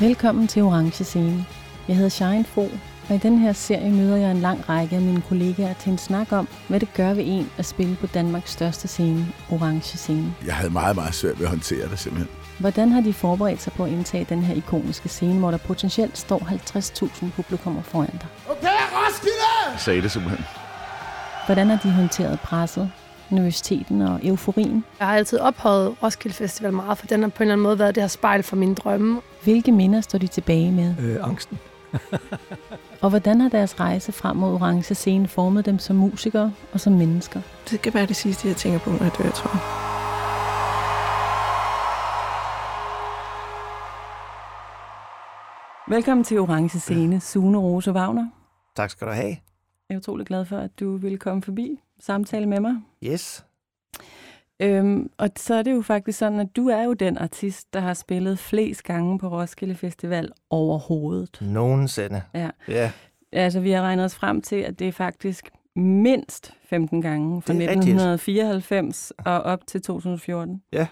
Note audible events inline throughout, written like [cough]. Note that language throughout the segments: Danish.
Velkommen til Orange Scene. Jeg hedder Shine Fro, og i den her serie møder jeg en lang række af mine kollegaer til en snak om, hvad det gør ved en at spille på Danmarks største scene, Orange Scene. Jeg havde meget, meget svært ved at håndtere det simpelthen. Hvordan har de forberedt sig på at indtage den her ikoniske scene, hvor der potentielt står 50.000 publikummer foran dig? Okay, Roskilde! Jeg sagde det simpelthen. Hvordan har de håndteret presset, nervøsiteten og euforien? Jeg har altid ophøjet Roskilde Festival meget, for den har på en eller anden måde været det her spejl for mine drømme. Hvilke minder står de tilbage med? Øh, angsten. [laughs] Og hvordan har deres rejse frem mod orange scene formet dem som musikere og som mennesker? Det kan være det sidste, jeg tænker på, når jeg dør, tror jeg. Velkommen til Orange Scene, Sune Rose Wagner. Tak skal du have. Jeg er utrolig glad for, at du ville komme forbi samtale med mig. Yes. Øhm, og så er det jo faktisk sådan, at du er jo den artist, der har spillet flest gange på Roskilde Festival overhovedet. Nogensinde. Ja. Ja. Altså, vi har regnet os frem til, at det er faktisk mindst 15 gange fra Det er rigtigt. 1994 og op til 2014. Ja.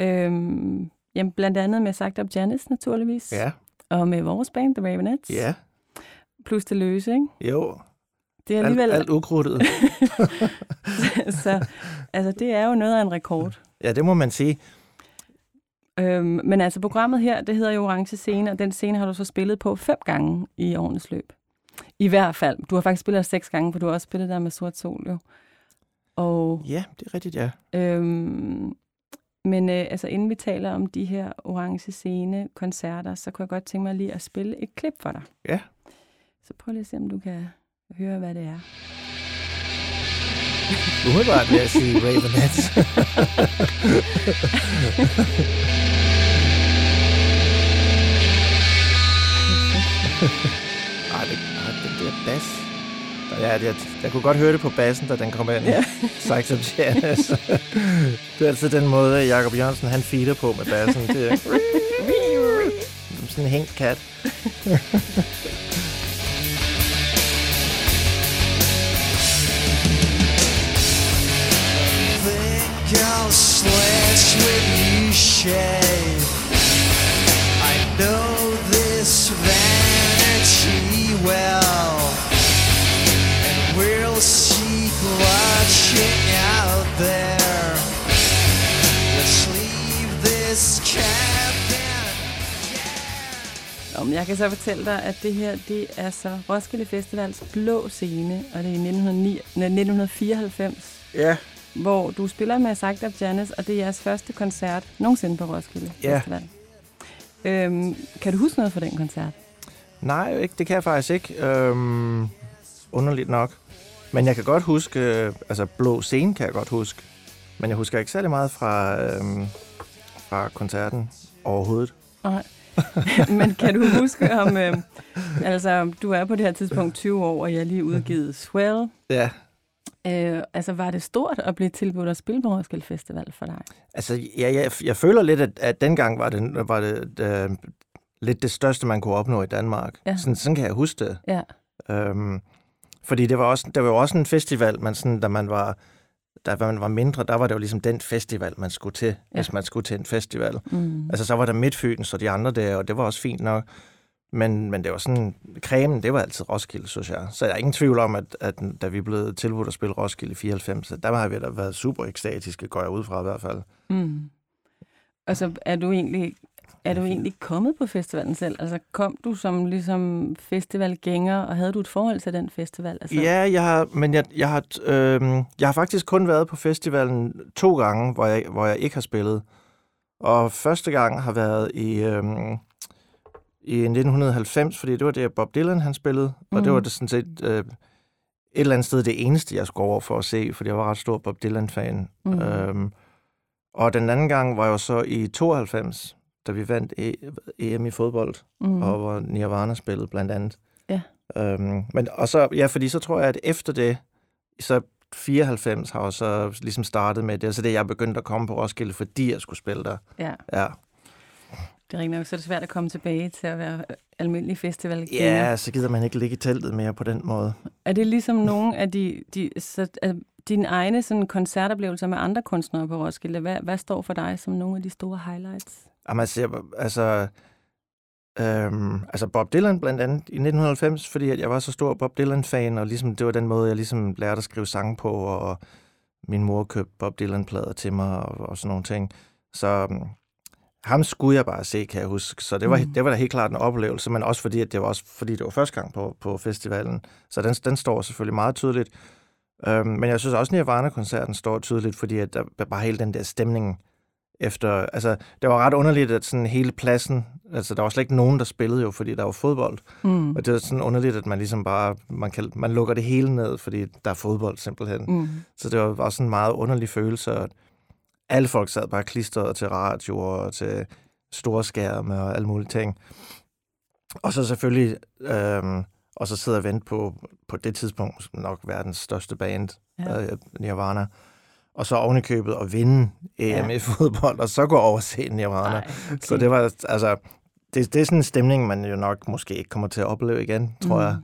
Øhm, jamen, blandt andet med Sagt Up Janice, naturligvis. Ja. Og med vores band, The Ravenettes. Ja. Plus det løse, ikke? Jo. Det er Alt, alligevel... alt ukrudtet. [laughs] så altså, det er jo noget af en rekord. ja, det må man sige. Øhm, men altså, programmet her, det hedder jo Orange Scene, og den scene har du så spillet på fem gange i årenes løb. I hvert fald. Du har faktisk spillet seks gange, for du har også spillet der med Sort Sol, jo. Og, Ja, det er rigtigt, ja. øhm, men øh, altså, inden vi taler om de her Orange Scene-koncerter, så kunne jeg godt tænke mig lige at spille et klip for dig. Ja. Så prøv lige at se, om du kan høre, hvad det er. Umiddelbart vil jeg sige Ravenettes. Ej, det, ej, den der bas. Ja, det, jeg kunne godt høre det på bassen, da den kom ind. Ja. Sagt som Janice. det er altid den måde, Jacob Jørgensen han feeder på med bassen. Det er [laughs] sådan en hængt kat. Slash with you shade. I know this vanity well, and we'll see watching out there. Let's leave this cabin. Om jeg kan så fortælle dig, at det her, det er så Roskilde Festivals blå scene, og det er i 1909, nej, 1994, Ja, hvor du spiller med Sagt Up Janice, og det er jeres første koncert nogensinde på Roskilde Ja. Festival. Øhm, kan du huske noget fra den koncert? Nej, ikke, det kan jeg faktisk ikke. Øhm, underligt nok. Men jeg kan godt huske, øh, altså Blå Scene kan jeg godt huske. Men jeg husker ikke særlig meget fra, øhm, fra koncerten overhovedet. Nej. [laughs] Men kan du huske om, øh, altså du er på det her tidspunkt 20 år, og jeg har lige udgivet Swell. Ja, Øh, altså var det stort at blive tilbudt at spille på Roskilde Festival for dig? altså ja, jeg, jeg føler lidt, at, at dengang var det, var det øh, lidt det største, man kunne opnå i Danmark. Ja. Sådan, sådan kan jeg huske det. Ja. Øhm, fordi det var, også, det var jo også en festival, man sådan, da man var da man var mindre, der var det jo ligesom den festival, man skulle til, ja. hvis man skulle til en festival. Mm. Altså, så var der Midtfyn, så de andre der, og det var også fint nok. Men, men det var sådan, cremen, det var altid Roskilde, synes jeg. Så jeg er ingen tvivl om, at, at da vi blev tilbudt at spille Roskilde i 94, så der har vi da været super ekstatiske, går jeg ud fra i hvert fald. Mm. Og så er du egentlig er du egentlig kommet på festivalen selv? Altså kom du som ligesom festivalgænger, og havde du et forhold til den festival? Altså, Ja, jeg har, men jeg, jeg, har, øh, jeg har faktisk kun været på festivalen to gange, hvor jeg, hvor jeg ikke har spillet. Og første gang har været i, øh, i 1990, fordi det var det, Bob Dylan han spillede. Mm. Og det var det sådan set øh, et eller andet sted det eneste, jeg skulle over for at se, fordi jeg var ret stor Bob Dylan-fan. Mm. Mm. Øhm, og den anden gang var jeg jo så i 92, da vi vandt e- EM i fodbold mm. mm. og hvor Nirvana spillede blandt andet. Ja. Øhm, men, og så, ja, fordi så tror jeg, at efter det, så 94 har jeg så ligesom startet med det. Altså det, jeg begyndte at komme på Roskilde, fordi jeg skulle spille der. ja, Ja, det er rigtig nok, så er det svært at komme tilbage til at være almindelig festivalgænger. ja så gider man ikke ligge i teltet mere på den måde. Er det ligesom nogle af de, de så, altså, dine egne sådan, koncertoplevelser med andre kunstnere på Roskilde? Hvad, hvad står for dig som nogle af de store highlights? Jamen, altså, altså, Øhm, altså Bob Dylan blandt andet i 1990, fordi at jeg var så stor Bob Dylan-fan, og ligesom, det var den måde, jeg ligesom lærte at skrive sange på, og min mor købte Bob Dylan-plader til mig, og, og sådan nogle ting. Så um, ham skulle jeg bare se, kan jeg huske. Så det var, mm. det var da helt klart en oplevelse, men også fordi, at det var, også fordi det var første gang på, på festivalen. Så den, den står selvfølgelig meget tydeligt. Øhm, men jeg synes også, at Nirvana-koncerten står tydeligt, fordi at der var bare hele den der stemning efter... Altså, det var ret underligt, at sådan hele pladsen... Altså, der var slet ikke nogen, der spillede jo, fordi der var fodbold. Mm. Og det var sådan underligt, at man ligesom bare... Man, kan, man lukker det hele ned, fordi der er fodbold simpelthen. Mm. Så det var sådan en meget underlig følelse, og alle folk sad bare klistret til radio og til store skærme og alle mulige ting. Og så selvfølgelig... Øhm, og så sidder og venter på, på det tidspunkt nok verdens største band, Ja. øh, Nirvana. Og så ovenikøbet at vinde EM Ja. ja. i fodbold, og så gå over og se Nirvana. Ej, okay. Så det var, altså, det, det er sådan en stemning, man jo nok måske ikke kommer til at opleve igen, tror Mm. jeg.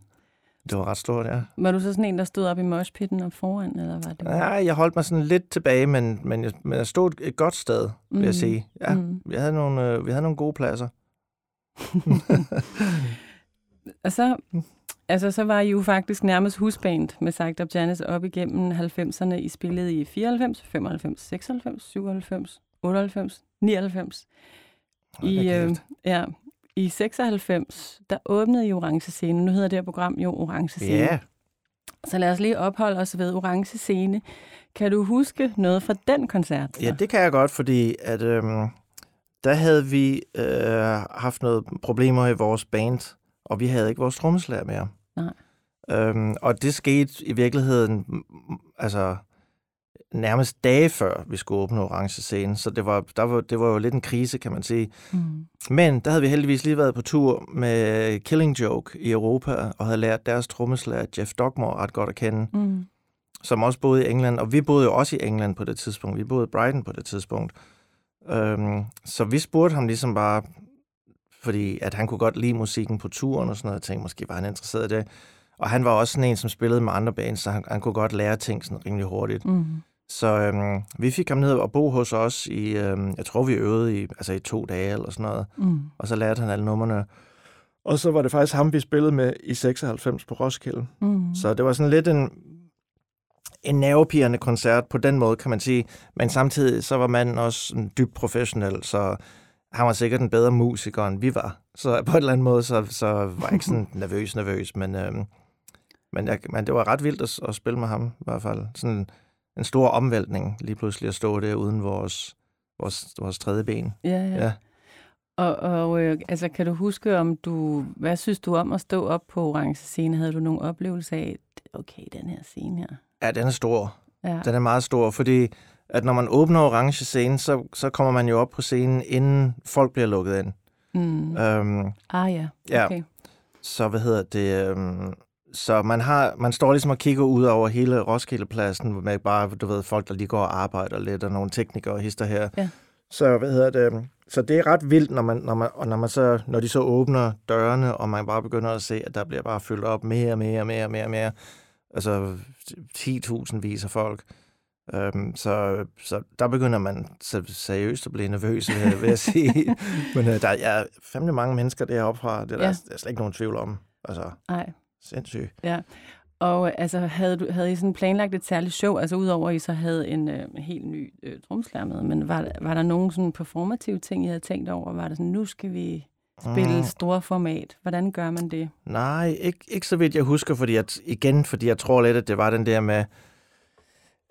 Det var ret stort, ja. Var du så sådan en, der stod op i moshpitten og foran, eller var det? Ja, jeg holdt mig sådan lidt tilbage, men, men, jeg, men jeg stod et godt sted, vil jeg Mm. sige. Ja, Mm. vi, havde nogle, øh, vi havde nogle gode pladser. [laughs] [laughs] Og så, altså, så var I jo faktisk nærmest husband med Sagt Up Janice op igennem 90'erne. I spillede i 94, 95, 96, 97, 98, 99. Hold da I, øh, ja, I 96, der åbnede I Orange Scene. Nu hedder det her program jo Orange Scene. Ja, Så lad os lige opholde os ved Orange Scene. Kan du huske noget fra den koncert? så? ja, det kan jeg godt, fordi at, øhm, der havde vi øh, haft noget problemer i vores band, og vi havde ikke vores trommeslager mere. Nej. Øhm, og det skete i virkeligheden altså nærmest dage før vi skulle åbne Orange Scene, så det var, der var, det var jo lidt en krise, kan man sige. Mm. Men der havde vi heldigvis lige været på tur med Killing Joke i Europa, og havde lært deres trommeslager Jeff Dogmore ret godt at kende, Mm. som også boede i England, og vi boede jo også i England på det tidspunkt. Vi boede i Brighton på det tidspunkt. Øhm, så vi spurgte ham ligesom bare, fordi at han kunne godt lide musikken på turen og sådan noget. Jeg tænkte, måske var han interesseret i det. Og han var også sådan en, som spillede med andre bands, så han, han kunne godt lære ting sådan rimelig hurtigt. Mm. Så øhm, vi fik ham ned og bo hos os i, øhm, jeg tror vi øvede i, altså i to dage eller sådan noget. Mm. Og så lærte han alle numrene. Og så var det faktisk ham, vi spillede med i 96 på Roskilde. Mm. Så det var sådan lidt en, en nervepirrende koncert på den måde, kan man sige. Men samtidig så var manden også sådan dybt professionel, så han var sikkert en bedre musiker, end vi var. Så på en eller anden måde, så, så var jeg ikke sådan [laughs] nervøs, nervøs. Men, øhm, men, jeg, men det var ret vildt at, at spille med ham, i hvert fald. Sådan en stor omvæltning lige pludselig at stå der uden vores, vores, vores tredje ben. Ja, ja. Ja. Og, og øh, altså, kan du huske, om du, hvad synes du om at stå op på orange scene? Havde du nogle oplevelser af, okay, den her scene her? Ja, den er stor. Ja. Den er meget stor, fordi at når man åbner orange scene, så, så kommer man jo op på scenen, inden folk bliver lukket ind. Mm. Øhm, Ah ja, ja. okay. så hvad hedder det? Øhm, så man, har, man står ligesom og kigger ud over hele Roskildepladsen med bare, du ved, folk, der lige går og arbejder lidt, og nogle teknikere og hister her. Ja. Så hvad hedder det? Så det er ret vildt, når, man, når, man, og når, man så, når de så åbner dørene, og man bare begynder at se, at der bliver bare fyldt op mere og mere og mere og mere, mere. Altså 10.000 vis af folk. Øhm, så, så der begynder man seriøst at blive nervøs, vil jeg, sige. [laughs] Men øh, der er fandme mange mennesker deroppe fra. Det er der, Ja. er slet ikke nogen tvivl om. Altså, Nej. Sindssygt. Og øh, altså, havde, du, havde I sådan planlagt et særligt show, altså udover at I så havde en øh, helt ny øh, tromslærer med, men var, var der nogle sådan performative ting, I havde tænkt over? Var det sådan, nu skal vi spille Mm. store format? Hvordan gør man det? Nej, ikke, ikke så vidt jeg husker, fordi at, igen, fordi jeg tror lidt, at det var den der med,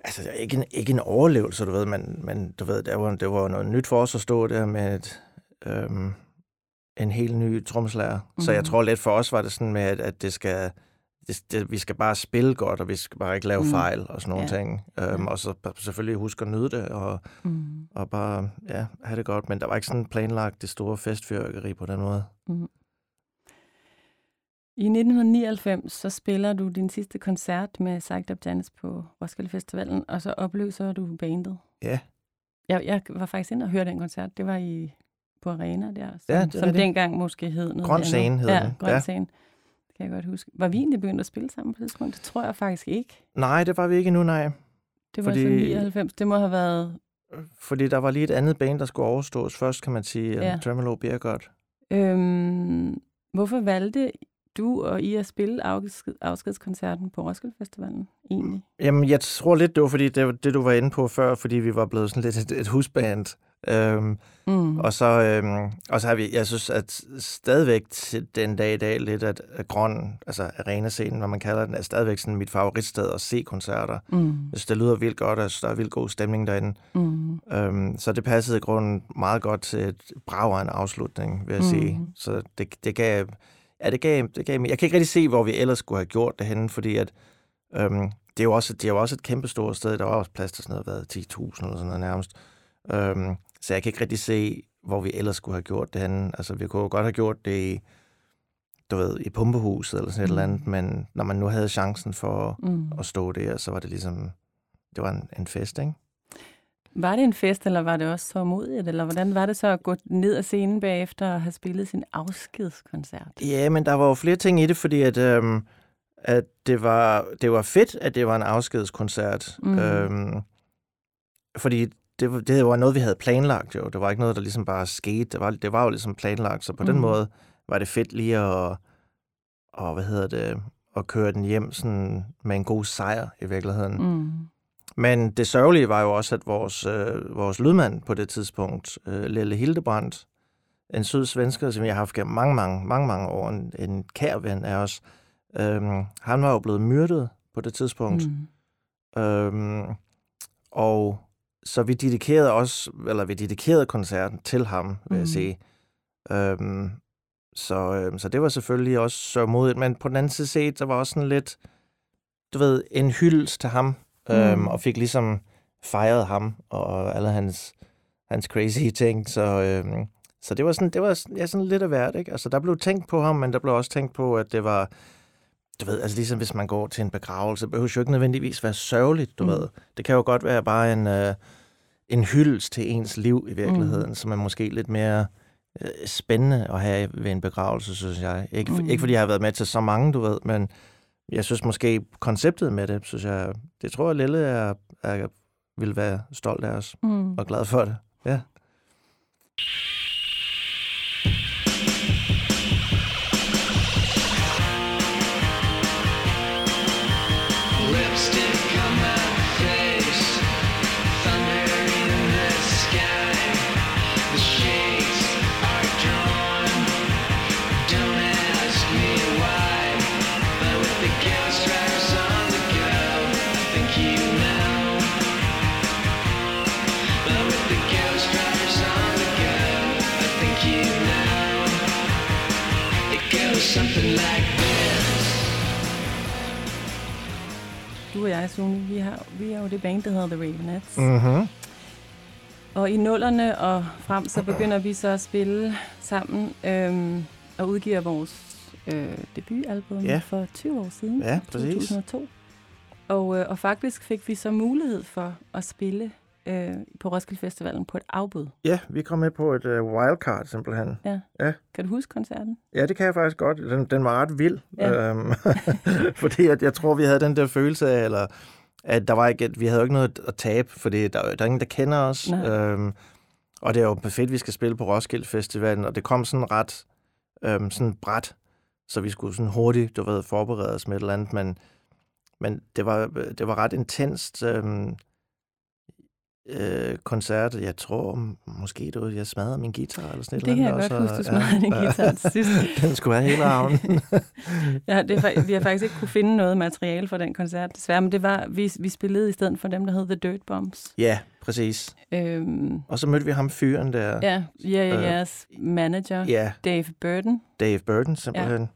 altså ikke en, ikke en overlevelse, du ved, men, men du ved, det var, det var noget nyt for os at stå der med et, øhm, en helt ny trommeslager. Mm. Så jeg Mhm. tror lidt for os var det sådan med, at, at det skal, det, det, vi skal bare spille godt, og vi skal bare ikke lave Mm. fejl og sådan nogle Ja. ting. Øhm, Ja. Og så selvfølgelig huske at nyde det, og, Mm. og bare ja, have det godt. Men der var ikke sådan planlagt det store festfyrkeri på den måde. Mm. I 1999, så spiller du din sidste koncert med Psyched Up Janice på Roskilde Festivalen, og så opløser du bandet. Ja. Jeg, jeg var faktisk inde og høre den koncert. Det var i på Arena der, som, Ja, det som rigtigt. dengang måske hed noget Grøn. Scene hed ja, den. Grøn Ja. Scene. Det kan jeg godt huske. Var vi egentlig begyndt at spille sammen på det tidspunkt? Det tror jeg faktisk ikke. Nej, det var vi ikke endnu, nej. Det var Fordi- så 99. Det må have været... Fordi der var lige et andet band, der skulle overstås først, kan man sige, Ja. Tremolo Beer God. Øhm, hvorfor valgte du og I at spille afsked, afskedskoncerten på Roskilde Festivalen egentlig? Jamen, jeg tror lidt, det var fordi, det, det du var inde på før, fordi vi var blevet sådan lidt et, et husband. Øhm, Mm. og, så, øhm, og så har vi, jeg synes, at stadigvæk til den dag i dag, lidt at, Grøn, altså arenascenen, hvad man kalder den, er stadigvæk sådan mit favoritsted at se koncerter. Mm. Jeg synes, det lyder vildt godt, og der er vildt god stemning derinde. Mm. Øhm, så det passede i grunden meget godt til et en afslutning, vil jeg Mhm. sige. Så det, det gav... Ja, det gav, det gav Jeg kan ikke rigtig se, hvor vi ellers skulle have gjort det henne, fordi at, øhm, det, er jo også, det er jo også et kæmpe stort sted. Der var også plads til sådan noget, hvad, 10.000 eller sådan noget nærmest. Øhm, så jeg kan ikke rigtig se, hvor vi ellers skulle have gjort det henne. Altså, vi kunne jo godt have gjort det i, du ved, i pumpehuset eller sådan et Mm. eller andet, men når man nu havde chancen for Mm. at stå der, så var det ligesom, det var en, en fest, ikke? Var det en fest, eller var det også så modigt? Eller hvordan var det så at gå ned ad scenen bagefter og have spillet sin afskedskoncert? Ja, men der var jo flere ting i det, fordi at, øhm, at det, var, det var fedt, at det var en afskedskoncert. Mm. Øhm, fordi det, var- det var noget, vi havde planlagt jo. Det var ikke noget, der ligesom bare skete. Det var, det var jo ligesom planlagt, så på mm. den Mm. måde var det fedt lige at, og, hvad hedder det, at køre den hjem sådan med en god sejr i virkeligheden. Mm. Men det sørgelige var jo også, at vores, øh, vores lydmand på det tidspunkt, øh, Lelle Hildebrandt, en sød svensker, som jeg har haft gennem mange, mange, mange, mange år, en, en kær ven af os, øhm, han var jo blevet myrdet på det tidspunkt. Mm. Øhm, og så vi dedikerede også, eller vi dedikerede koncerten til ham, vil Mhm. jeg sige. Øhm, så, øhm, så det var selvfølgelig også så modigt, men på den anden side set, der var også sådan lidt, du ved, en hyldest til ham, øhm, Mm. og fik ligesom fejret ham og alle hans, hans crazy ting, så, øhm, så det var sådan, det var ja, sådan lidt af hvert, ikke? Altså, der blev tænkt på ham, men der blev også tænkt på, at det var, du ved, altså ligesom hvis man går til en begravelse, behøver jo ikke nødvendigvis være sørgeligt, du Mm. mm. ved. Det kan jo godt være bare en, øh, en hyldest til ens liv i virkeligheden, mm. som er måske lidt mere øh, spændende at have ved en begravelse, synes jeg. Ikke, Mm. ikke fordi jeg har været med til så mange, du ved, men jeg synes måske konceptet med det, synes jeg, det tror jeg, Lille er, er, vil være stolt af os Mm. og glad for det. Ja. Lipstick og jeg, Sune, vi, har, vi er jo det band, der hedder The Ravenettes. Mm. Mm-hmm. Og i nullerne og frem, så begynder vi så at spille sammen øhm, og udgiver vores øh, debutalbum Ja. for 20 år siden. Ja, præcis. 2002. Og, øh, og faktisk fik vi så mulighed for at spille øh, på Roskilde Festivalen på et afbud. Ja, vi kom med på et uh, wildcard simpelthen. Kan du huske koncerten? Ja, det kan jeg faktisk godt. Den, den var ret vild. Ja. Øhm, [laughs] fordi at jeg tror, vi havde den der følelse af, eller, at der var ikke, at vi havde ikke noget at tabe, fordi der, der er ingen, der kender os. Nej. Øhm, og det er jo perfekt, vi skal spille på Roskilde Festivalen, og det kom sådan ret øhm, sådan bræt, så vi skulle sådan hurtigt, du ved, forberede os med et eller andet, men, men det, var, det var ret intenst øhm, øh, koncert. Jeg tror måske, du, jeg smadrede min guitar eller sådan et Det kan jeg godt huske, du smadrede din guitar til sidst. [laughs] Den skulle være hele arven. [laughs] Ja, det er, vi har faktisk ikke kunne finde noget materiale fra den koncert, desværre, men det var, vi, vi spillede i stedet for dem, der hed The Dirt Bombs. ja, præcis. Øhm, Og så mødte vi ham fyren der. ja, ja, ja, Øh, jeres manager, Ja, Dave Burton. Dave Burton simpelthen.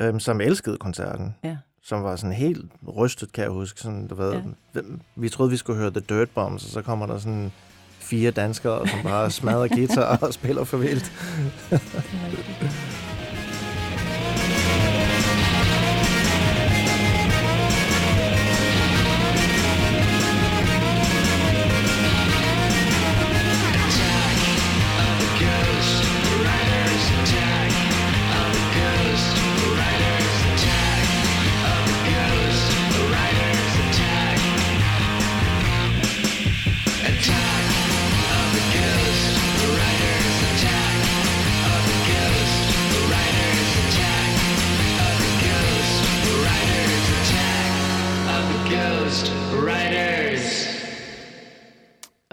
Ja. Øhm, som elskede koncerten. Ja. Som var sådan helt rystet, kan jeg huske. Sådan, du ved, Ja. Vi troede, vi skulle høre The Dirt Bombs, og så kommer der sådan fire danskere, som bare smadrer guitar og [laughs] spiller for vildt.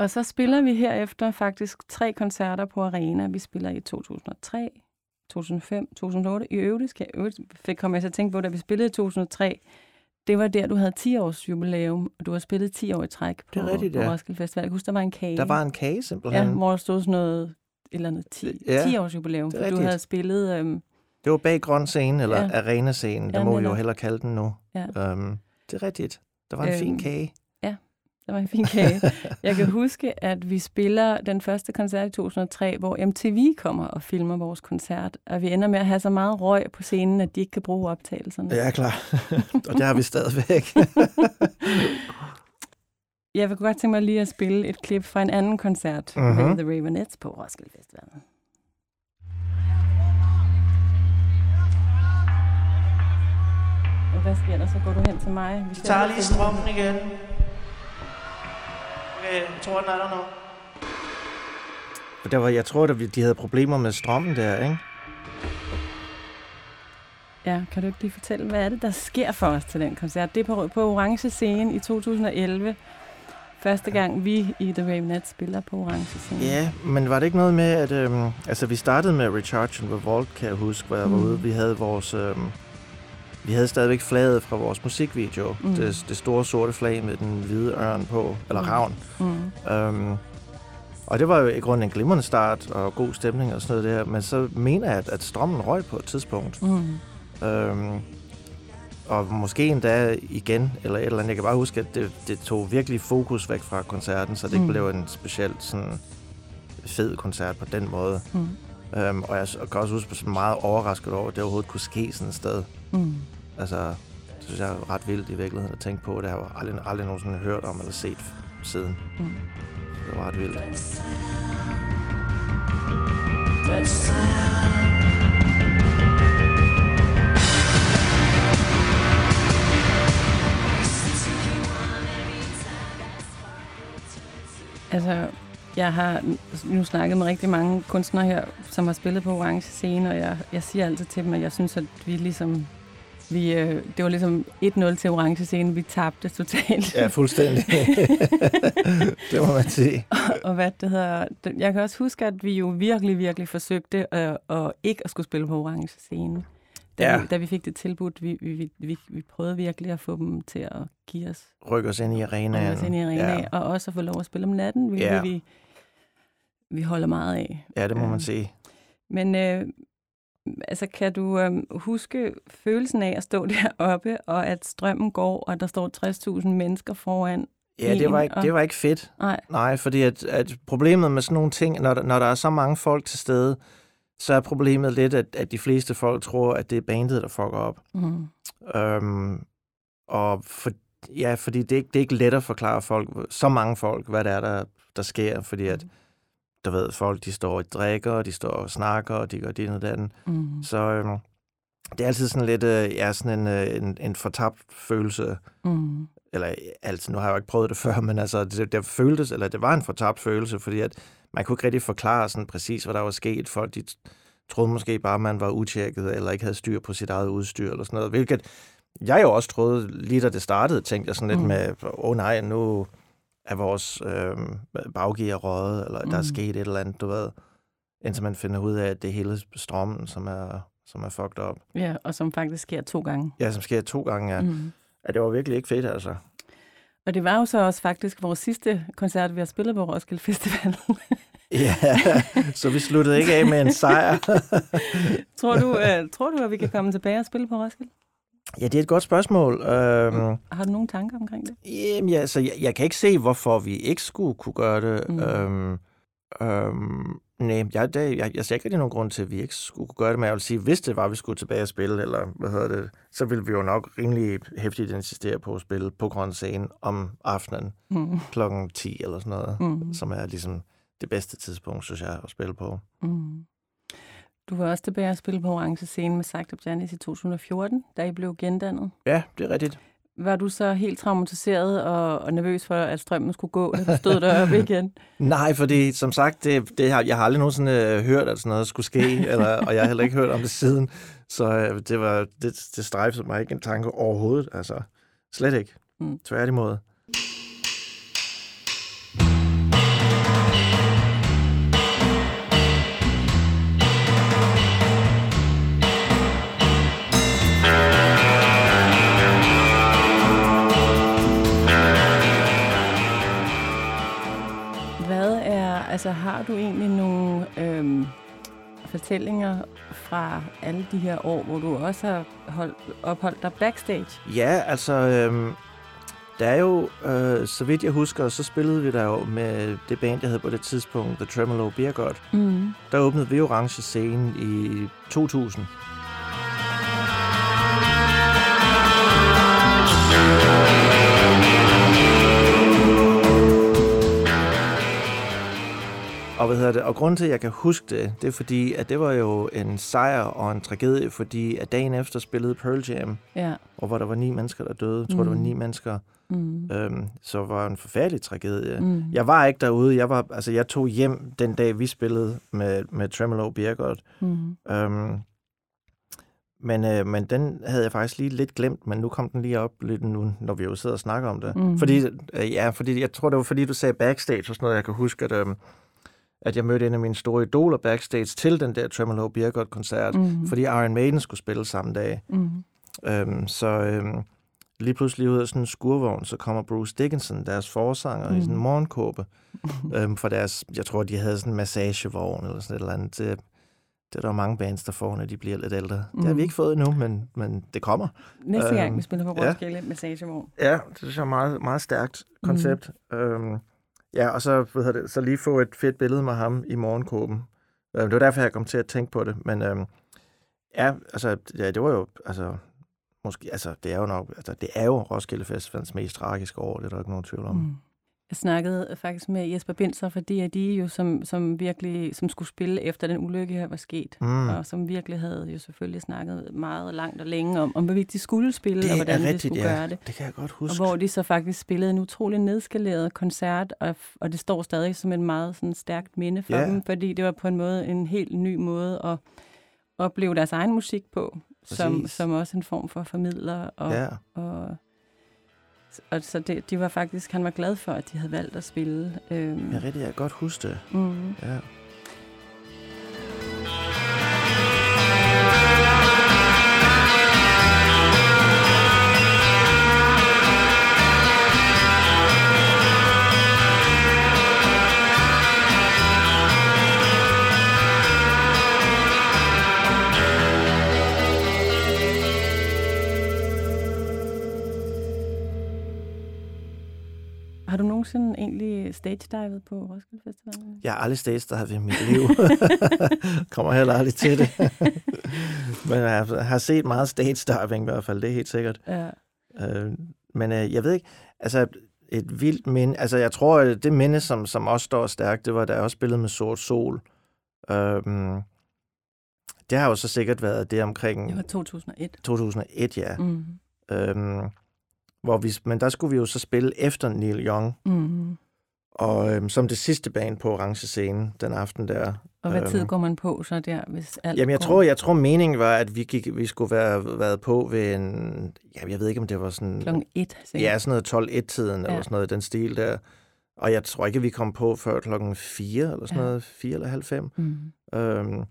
Og så spiller vi herefter faktisk tre koncerter på Arena. Vi spiller i 2003, 2005, 2008. I øvrigt, skal jeg, øvrigt fik kom jeg til at tænke på, da vi spillede i 2003, det var der, du havde 10 års jubilæum, og du har spillet 10 år i træk på, Det er rigtigt, på ja. Roskilde Festival. Jeg husker, der var en kage. Der var en kage Ja, simpelthen. hvor der stod sådan noget, et eller andet 10, Ja, 10 års jubilæum. For du rigtigt. havde spillet, øhm, Det var bag grøn scene, eller Ja. ja. arena-scenen. Det Ja, må vi jo netop. hellere kalde den nu. Ja. Um, det er rigtigt. Der var en fin Øhm, kage. Der var en fin kage. Jeg kan huske, at vi spiller den første koncert i 2003, hvor MTV kommer og filmer vores koncert, og vi ender med at have så meget røg på scenen, at de ikke kan bruge optagelserne. Ja, klar. [laughs] og det har vi stadigvæk. [laughs] Jeg vil godt tænke mig lige at spille et klip fra en anden koncert Mhm. med The Ravenettes på Roskilde Festival. Og hvad sker der? Så går du hen til mig. Vi Vi tager lige strømmen igen. Okay, jeg tror, den er der nu. der var, jeg tror, at de havde problemer med strømmen der, ikke? Ja, kan du ikke lige fortælle, hvad er det, der sker for os til den koncert? Det er på, på Orange Scene i 2011. Første gang vi i The Ravenettes spiller på Orange Scene. Ja, men var det ikke noget med, at... Øhm, altså, vi startede med Recharge and Revolt, kan jeg huske, hvor jeg var Mm. ude. Vi havde vores... Øhm, vi havde stadigvæk flaget fra vores musikvideo. Mm. Det, det store sorte flag med den hvide ørn på, eller Mm. ravn. Mm. Øhm, og det var jo i grunden en glimrende start og god stemning og sådan noget der. Men så mener jeg, at, at strømmen røg på et tidspunkt. Mm. Øhm, og måske endda igen, eller et eller andet. Jeg kan bare huske, at det, det tog virkelig fokus væk fra koncerten, så det ikke Mm. blev en specielt sådan fed koncert på den måde. Mm. Øhm, og jeg kan også huske, at jeg var meget overrasket over, at det overhovedet kunne ske sådan et sted. Mm. Altså, det synes jeg er ret vildt i virkeligheden at tænke på. Det har jeg aldrig, aldrig nogensinde hørt om eller set siden. Mm. Det var ret vildt. Altså, jeg har nu snakket med rigtig mange kunstnere her, som har spillet på Orange Scene, og jeg, jeg siger altid til dem, at jeg synes, at vi ligesom... Vi, øh, det var ligesom 1-0 til Orange Scene. Vi tabte totalt. Ja, fuldstændig. [laughs] det må man sige. og hvad det hedder... Jeg kan også huske, at vi jo virkelig, virkelig forsøgte at, at ikke at skulle spille på Orange Scene. Da, Ja. vi, da vi fik det tilbudt, vi, vi, vi, vi, prøvede virkelig at få dem til at give os Ryk os ind i arenaen. og os ind i arenaen, Ja. og også at få lov at spille om natten, hvilket Ja. vi, vi holder meget af. ja, det må man sige. Men øh, altså, kan du øh, huske følelsen af at stå [laughs] deroppe, og at strømmen går, og der står 60.000 mennesker foran? Ja, det var ikke, og- det var ikke fedt. Nej, Nej, fordi at, at problemet med sådan nogle ting, når, der- når der er så mange folk til stede, så er problemet lidt, at, at de fleste folk tror, at det er bandet, der fucker op. mm, Øhm, og for, ja, fordi det er, ikke, det er ikke let at forklare folk, så mange folk, hvad det er, der, der sker, fordi at, du ved, folk, de står og drikker, og de står og snakker, og de gør det og den. mm, Så øhm, det er altid sådan lidt, øh, ja, sådan en, øh, en, en fortabt følelse, mm, eller altså, nu har jeg jo ikke prøvet det [laughs] før, men altså, det, det føltes, eller det var en fortabt følelse, fordi at man kunne ikke rigtig forklare sådan præcis, hvad der var sket. Folk, de troede måske bare, at man var utjekket, eller ikke havde styr på sit eget udstyr, eller sådan noget, hvilket jeg jo også troede, lige da det startede, tænkte jeg sådan lidt mm. med, åh oh, nej, nu er vores øh, baggear røget, eller mm. der er Mm. sket et eller andet, du ved, indtil man finder ud af, at det er hele strømmen, som er, som er fucked up. ja, og som faktisk sker to gange. Ja, som sker to gange, ja. Mm. Ja det var virkelig ikke fedt, altså. Og det var jo så også faktisk vores sidste koncert, vi har spillet på Roskilde Festival. [laughs] Ja, så vi sluttede ikke af med en sejr. [laughs] tror, du, [laughs] øh, tror du, at vi kan komme tilbage og spille på Roskilde? Ja, det er et godt spørgsmål. Øhm, Har du nogle tanker omkring det? jamen, ja, så jeg, jeg kan ikke se, hvorfor vi ikke skulle kunne gøre det. Mm. Øhm, øhm, nej, jeg, det, jeg, jeg ser ikke rigtig nogen grund til, at vi ikke skulle kunne gøre det, men jeg vil sige, hvis det var, at vi skulle tilbage og spille, eller hvad hedder det, så ville vi jo nok rimelig hæftigt insistere på at spille på grøn scene om aftenen Mm. klokken 10 eller sådan noget, Mm. som er ligesom det bedste tidspunkt, synes jeg, at spille på. Mm. Du var også tilbage at spille på Orange Scene med Sagt Janis i 2014, da I blev gendannet. Ja, det er rigtigt. Var du så helt traumatiseret og, og nervøs for, at strømmen skulle gå, da du stod deroppe [laughs] igen? Nej, fordi som sagt, det, det har, jeg har aldrig nogensinde øh, hørt, at sådan noget skulle ske, [laughs] eller, og jeg har heller ikke hørt om det siden. Så øh, det, var, det, det strejfede mig ikke en tanke overhovedet. Altså, slet ikke. Mm. Tværtimod. Har du egentlig nogle øhm, fortællinger fra alle de her år, hvor du også har holdt, opholdt dig backstage? Ja, altså, øhm, der er jo, øh, så vidt jeg husker, så spillede vi der jo med det band, jeg havde på det tidspunkt, The Tremolo Beer God. Mm. Der åbnede vi Orange Scene i 2000. Og, hvad hedder det? og grunden til, at jeg kan huske det, det er fordi, at det var jo en sejr og en tragedie, fordi at dagen efter spillede Pearl Jam, Ja. og hvor der var ni mennesker, der døde. Jeg tror, mm. der var ni mennesker. Mm. Øhm, så var det en forfærdelig tragedie. Mm. Jeg var ikke derude. Jeg, var, altså, jeg tog hjem den dag, vi spillede med, med Tremolo Bjergård. Mm. Øhm, men, øh, men den havde jeg faktisk lige lidt glemt, men nu kom den lige op lidt nu, når vi jo sidder og snakker om det. Mhm. Fordi, øh, ja, fordi jeg tror, det var fordi, du sagde backstage og sådan noget. Jeg kan huske, at, øh, at jeg mødte en af mine store idoler backstage til den der Tremolo Bjergård-koncert, Mhm. fordi Iron Maiden skulle spille samme dag. Mm. Øhm, så øhm, lige pludselig ud af sådan en skurvogn, så kommer Bruce Dickinson, deres forsanger, mm. i sådan en Mhm. morgenkåbe. [laughs] øhm, for deres, jeg tror, de havde sådan en massagevogn eller sådan et eller andet. Det, det er der jo mange bands, der får, når de bliver lidt ældre. Mm. Det har vi Mhm. ikke fået endnu, men, men det kommer. Næste gang, Øhm, vi spiller på ja. Roskilde, Massagevogn. Ja, det synes jeg er meget, meget stærkt koncept. Mm. Øhm, ja, og så, hvad hedder det, så lige få et fedt billede med ham i morgenkåben. Øhm, det var derfor, jeg kom til at tænke på det. Men øhm, ja, altså, ja, det var jo, altså, måske, altså, det er jo nok, altså, det er jo Roskilde Festivalens mest tragiske år, det er der ikke nogen tvivl om. Mm. Jeg snakkede faktisk med Jesper Binser, fordi at de jo som, som virkelig som skulle spille efter den ulykke her var sket. Mm. Og som virkelig havde jo selvfølgelig snakket meget langt og længe om, om hvorvidt de skulle spille, Det og hvordan er de rigtigt, skulle ja. gøre det. Det kan jeg godt Og huske. hvor de så faktisk spillede en utrolig nedskaleret koncert, og, og det står stadig som et meget sådan, stærkt minde for Ja. dem, fordi det var på en måde en helt ny måde at opleve deres egen musik på, som, som også en form for formidler. Og, Ja, og, og så det, de var faktisk, han var glad for, at de havde valgt at spille. Øhm, jeg, rigtig, jeg kan godt huske det. mm, Ja. Nogensinde egentlig stage-divet på Roskilde Festival? Jeg har aldrig stagedivet i mit liv. [laughs] Kommer heller aldrig til det. [laughs] Men jeg har set meget stage diving i hvert fald, det er helt sikkert. Ja. Øh, men øh, jeg ved ikke, altså et vildt minde, altså jeg tror, at det minde, som, som også står stærkt, det var, da jeg også spillede med Sort Sol. Øhm, det har jo så sikkert været det omkring Det var 2001. 2001, ja. Mm. Øhm, hvor vi, men der skulle vi jo så spille efter Neil Young, Mm. og øhm, som det sidste band på orange scene den aften der. Og hvad tid Øhm. går man på så der, hvis alt Jamen, jeg går? tror, jeg tror meningen var, at vi, gik, vi skulle være været på ved en... Jamen, jeg ved ikke, om det var sådan... Klokken et, sikkert. Ja, sådan noget 12-1-tiden, ja. eller sådan noget den stil der. Og jeg tror ikke, vi kom på før klokken 4, eller sådan Ja. noget, 4 eller halv 5. Mm. Øhm,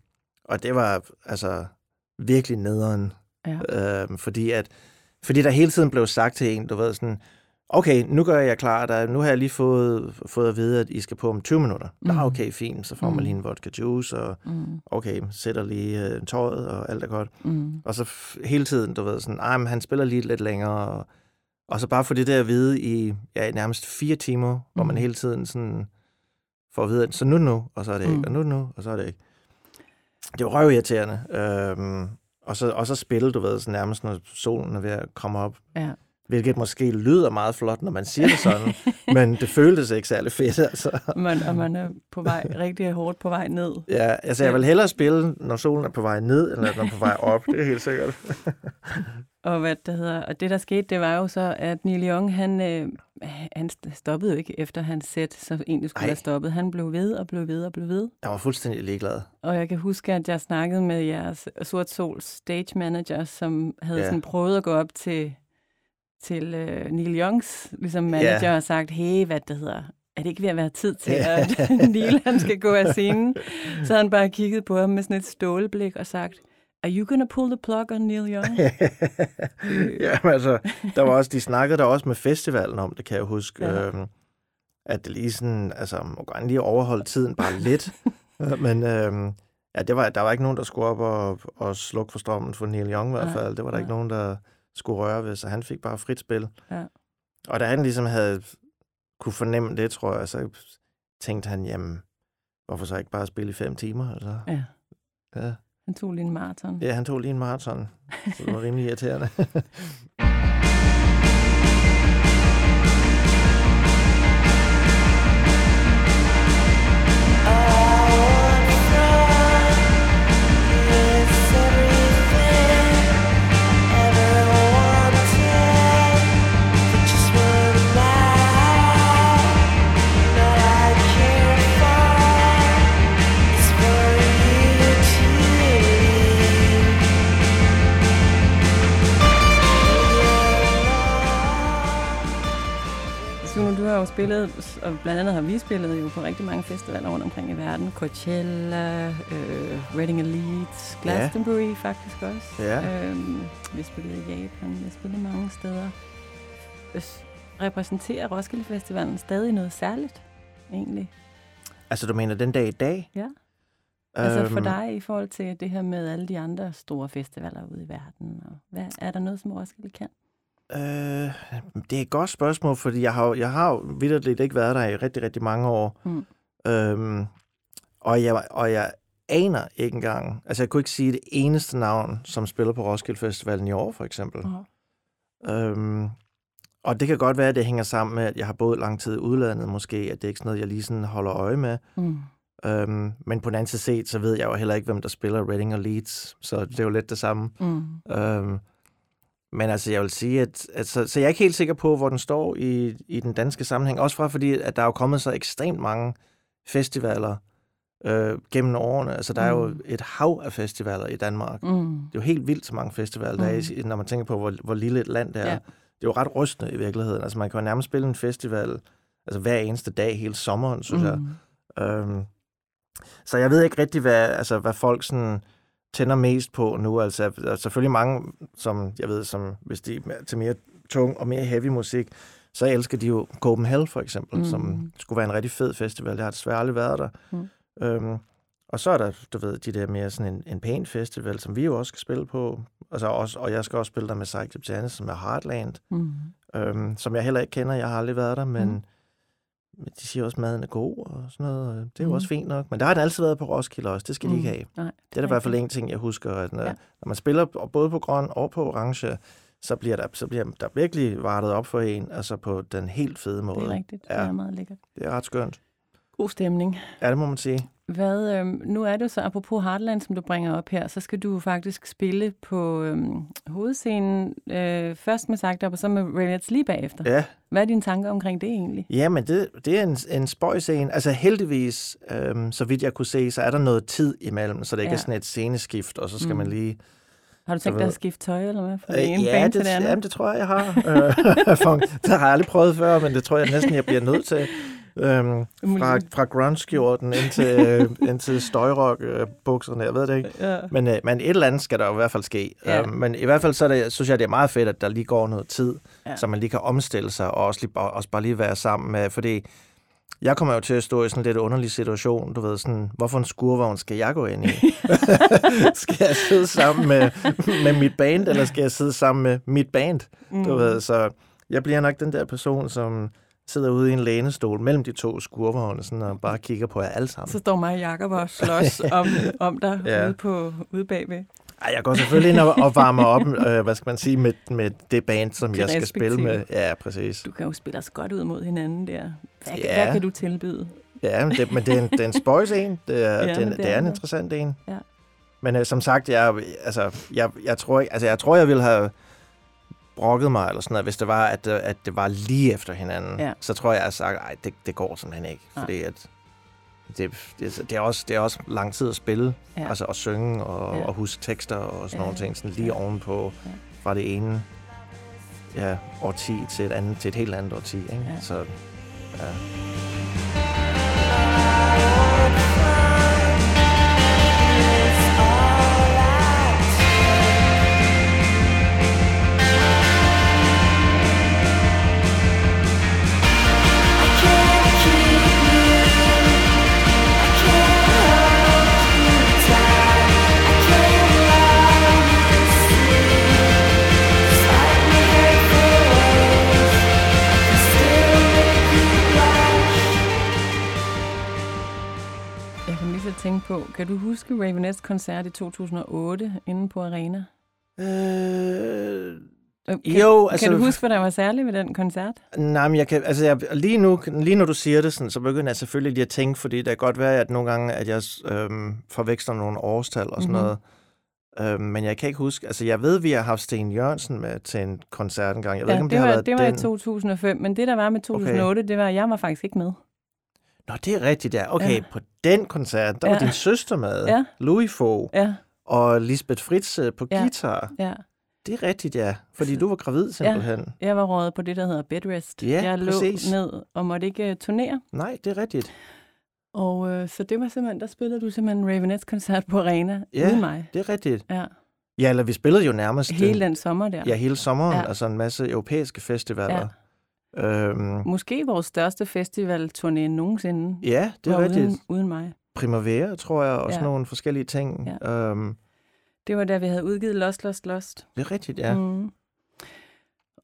og det var altså virkelig nederen. Ja. Øhm, fordi, at, fordi der hele tiden blev sagt til en, du ved sådan, okay, nu gør jeg klar, der, nu har jeg lige fået, fået at vide, at I skal på om 20 minutter. Mm. Nå, okay, fint, så får man Mhm. lige en vodka juice, og Mm. okay, sætter lige øh, tøjet, og alt er godt. Mm. Og så hele tiden, du ved, sådan, ej, men han spiller lige lidt længere, og, og så bare få det der at vide i ja, nærmest fire timer, hvor man Mhm. hele tiden sådan får at vide, at så nu nu, og så er det ikke, Mhm. og nu nu, og så er det ikke. Det var røvirriterende. Øhm, og, så, og så spille, du ved, sådan nærmest når solen er ved at komme op. Ja. Hvilket måske lyder meget flot, når man siger det sådan, [laughs] men det føltes ikke særlig fedt, altså. Man, og man er på vej, rigtig hårdt på vej ned. Ja, altså jeg vil hellere spille, når solen er på vej ned, eller når den er på vej op, det er helt sikkert. [laughs] Og hvad det hedder, og det der skete, det var jo så, at Neil Young, han, øh, han stoppede jo ikke efter hans sæt, så egentlig skulle Ej. have stoppet. Han blev ved og blev ved og blev ved. Jeg var fuldstændig ligeglad. Og jeg kan huske, at jeg snakkede med jeres Sort Sols stage manager, som havde Ja. sådan prøvet at gå op til, til uh, Neil Youngs ligesom manager Ja. og sagt, hey, hvad det hedder, er det ikke ved at være tid til, at [laughs] Neil han skal gå af scenen? [laughs] Så han bare kigget på ham med sådan et stålblik og sagt, are you gonna pull the plug on Neil Young? [laughs] ja, altså, der var også, de snakkede der også med festivalen om det, kan jeg huske. Ja. Ja. Øhm, at det lige sådan, altså, må gerne lige overholde tiden bare lidt. [laughs] Øh, Men øh, ja, det var, der var ikke nogen, der skulle op og, og slukke for strømmen for Neil Young i hvert fald. Det var der ikke nej. nogen, der skulle røre ved, så han fik bare frit spil. Ja. Og da han ligesom havde kunne fornemme det, tror jeg, så tænkte han, jamen, hvorfor så ikke bare spille i fem timer? Altså, Ja. ja. Han tog lige en maraton. ja, han tog lige en maraton, så det var rimelig irriterende. [laughs] jo spillet, og blandt andet har vi spillet jo på rigtig mange festivaler rundt omkring i verden. Coachella, øh, Reading Elite, Glastonbury ja. faktisk også. Ja. Øhm, vi har spillet i Japan, vi har spillet mange steder. Hvis- Repræsenterer Roskilde Festivalen stadig noget særligt, egentlig? altså, du mener den dag i dag? Ja. Altså for Øhm, dig i forhold til det her med alle de andre store festivaler ude i verden. Og hvad, er der noget, som Roskilde kan? Øh, det er et godt spørgsmål, fordi jeg har, jeg har vidderligt ikke været der i rigtig, rigtig mange år. Mm. Øhm, og, jeg, og jeg aner ikke engang, altså jeg kunne ikke sige det eneste navn, som spiller på Roskilde Festivalen i år, for eksempel. Oh. Øhm, og det kan godt være, at det hænger sammen med, at jeg har boet lang tid i udlandet måske, at det er ikke sådan noget, jeg lige sådan holder øje med. Mm. Øhm, men på den anden side set, så ved jeg jo heller ikke, hvem der spiller Reading og Leeds, så det er jo lidt det samme. Mm. Øhm, men altså, jeg vil sige, at, at så, så jeg er ikke helt sikker på, hvor den står i, i den danske sammenhæng. Også fra fordi, at der er jo kommet så ekstremt mange festivaler øh, gennem årene. Altså, der er jo Mm. et hav af festivaler i Danmark. Mm. Det er jo helt vildt så mange festivaler, der er, i- når man tænker på, hvor, hvor lille et land det er. Ja. Det er jo ret rystende i virkeligheden. Altså, man kan jo nærmest spille en festival altså, hver eneste dag hele sommeren, synes mm. jeg. Mm. Øhm, så jeg ved ikke rigtig, hvad, altså, hvad folk sådan tænder mest på nu. Altså, der er selvfølgelig mange, som jeg ved, som hvis de er til mere tung og mere heavy musik, så elsker de jo Copenhagen for eksempel, mm. Som skulle være en rigtig fed festival. Jeg har desværre aldrig været der. Mm. Øhm, og så er der, du ved, de der mere sådan en, en pæn festival, som vi jo også skal spille på. Altså også, og jeg skal også spille der med Psych Janis, som er Heartland, Mm. øhm, som jeg heller ikke kender. Jeg har aldrig været der, men Mm. Mm. men de siger også, at maden er god og sådan noget. og Det er jo Mm. også fint nok. Men der har den altid været på Roskilde også. Det skal de ikke have. Nej, Det er da i hvert fald en ting, jeg husker, at når, ja. når man spiller både på grøn og på orange, så bliver der, så bliver der virkelig vartet op for en, altså på den helt fede måde. Det er rigtigt. Ja. Det er meget lækkert. Det er ret skønt. God stemning. Ja, det må man sige. Hvad, øhm, nu er det så, apropos Heartland, som du bringer op her, så skal du faktisk spille på øhm, hovedscenen, øh, først med sagt op, og så med Railets lige bagefter. Ja, Hvad er dine tanker omkring det egentlig? ja men det, det er en, en spøjscene. Altså heldigvis, øhm, så vidt jeg kunne se, så er der noget tid imellem, så det ikke Ja. er sådan et sceneskift, og så skal Mm. man lige... Har du tænkt dig at skifte tøj, eller hvad? Fra Øh, ene ja, det, til det andet? jamen, det tror jeg, jeg har. Øh, [laughs] det har jeg aldrig prøvet før, men det tror jeg næsten, jeg bliver nødt til. Øhm, fra, fra grunge-skjorten ind til, [laughs] øh, ind til støjrock-bukserne, jeg ved det ikke. Ja. Men, øh, men et eller andet skal der jo i hvert fald ske. Ja. Øh, men i hvert fald så er det, synes jeg, det er meget fedt, at der lige går noget tid, ja. så man lige kan omstille sig, og også, lige, også bare lige være sammen med, fordi jeg kommer jo til at stå i sådan en lidt underlig situation, du ved, sådan, hvorfor en skurvogn skal jeg gå ind i? [laughs] skal jeg sidde sammen med, med mit band, eller skal jeg sidde sammen med mit band? Mm. Du ved, så jeg bliver nok den der person, som sidder ude i en lænestol mellem de to skurvogne, sådan, og bare kigger på jer alle sammen. Så står mig og Jacob og slås [laughs] om, om dig Ja. ude, på, ude bagved. Ej, jeg går selvfølgelig ind og, og varmer op, øh, hvad skal man sige, med, med det band, som Det jeg skal spille med. Ja, præcis. Du kan jo spille os godt ud mod hinanden der. Hvad, Ja. hvad kan du tilbyde? Ja, men det, men det er en, det er en spøjs en. [laughs] Det er, Ja, det, men er, det det er en interessant en. Ja. Men øh, som sagt, jeg, altså, jeg, jeg, tror ikke, altså, jeg tror, jeg ville have brokket mig, eller sådan noget, hvis det var, at, øh, at det var lige efter hinanden. Ja. Så tror jeg, jeg har sagt, nej, det, det går simpelthen ikke. Nej. Fordi at det, det, det, er også, det er også lang tid at spille, Ja. altså at synge og, ja. og huske tekster og sådan Ja. nogle ting, sådan lige Ja. ovenpå Ja. fra det ene ja, årti til et andet, til et helt andet årti. Ikke? Ja. Så, ja. Så tænke på, kan du huske Ravenettes koncert i 2008 inde på Arena? Øh, Øh, Kan, jo, altså... kan du huske, hvad der var særligt ved den koncert? Nej, men jeg kan, altså jeg, lige, nu, lige når du siger det, sådan, så begynder jeg selvfølgelig lige at tænke, fordi det kan godt være, at nogle gange, at jeg øhm, forveksler nogle årstal og sådan Mhm. noget. Øhm, men jeg kan ikke huske, altså jeg ved, vi har haft Sten Jørgensen med til en koncert engang. Jeg ved Ja, ikke, om det, det, har var, været det var den. i 2005, men det, der var med 2008, okay. det var, at jeg var faktisk ikke med. Nå, det er rigtigt, ja. Okay, Ja. ja. på den koncert, der ja. var Ja. din søster med, Ja. Louis Fogh, Ja, og Lisbeth Fritz øh, på Ja. guitar. ja. Det er rigtigt, ja. Fordi du var gravid simpelthen. Jeg var rådet på det, der hedder bedrest. Ja, jeg lå præcis. ned og måtte ikke uh, turnere. Nej, det er rigtigt. Og øh, så det var simpelthen, der spillede du simpelthen Ravenettes koncert på Arena Ja. uden mig. Det er rigtigt. Ja, Ja, eller vi spillede jo nærmest... hele øh, den sommer der. Ja, hele sommeren. Ja. Ja. Altså en masse europæiske festivaler. Ja. Øhm, Måske vores største festivalturné nogensinde. ja, det er rigtigt. Uden, uden mig. Primavera, tror jeg, og sådan Ja. nogle forskellige ting. Ja. Øhm, Det var da, vi havde udgivet Lost, Lost, Lost. det er rigtigt, ja. Mm.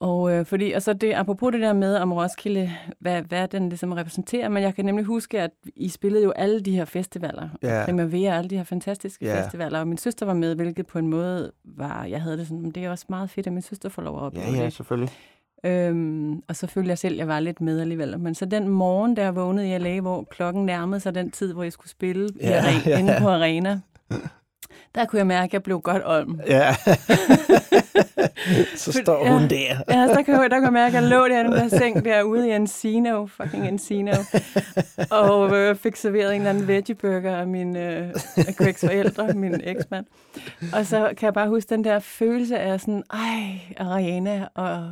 Og, øh, fordi, og så det, apropos det der med om Roskilde, hvad, hvad den ligesom repræsenterer, men jeg kan nemlig huske, at I spillede jo alle de her festivaler, og Primavera, alle de her fantastiske Ja. festivaler, og min søster var med, hvilket på en måde var, jeg havde det sådan, "Men det er også meget fedt, at min søster får lov at opleve Ja, ja, det. selvfølgelig. Øhm, og så følte jeg selv, at jeg var lidt med alligevel. Men så den morgen, der jeg vågnede i LA, hvor klokken nærmede sig den tid, hvor jeg skulle spille ja, [laughs] Ja, ja. inde på arena, der kunne jeg mærke, at jeg blev godt olm. Ja. [laughs] så står ja. hun der. Ja, så der kan, jeg- der kan jeg mærke, at jeg lå der i den der seng derude i Encino, fucking Encino, og øh, fik serveret en eller anden veggieburger af, min, øh, af Gregs forældre, min eksmand. Og så kan jeg bare huske den der følelse af sådan, ej, arena, og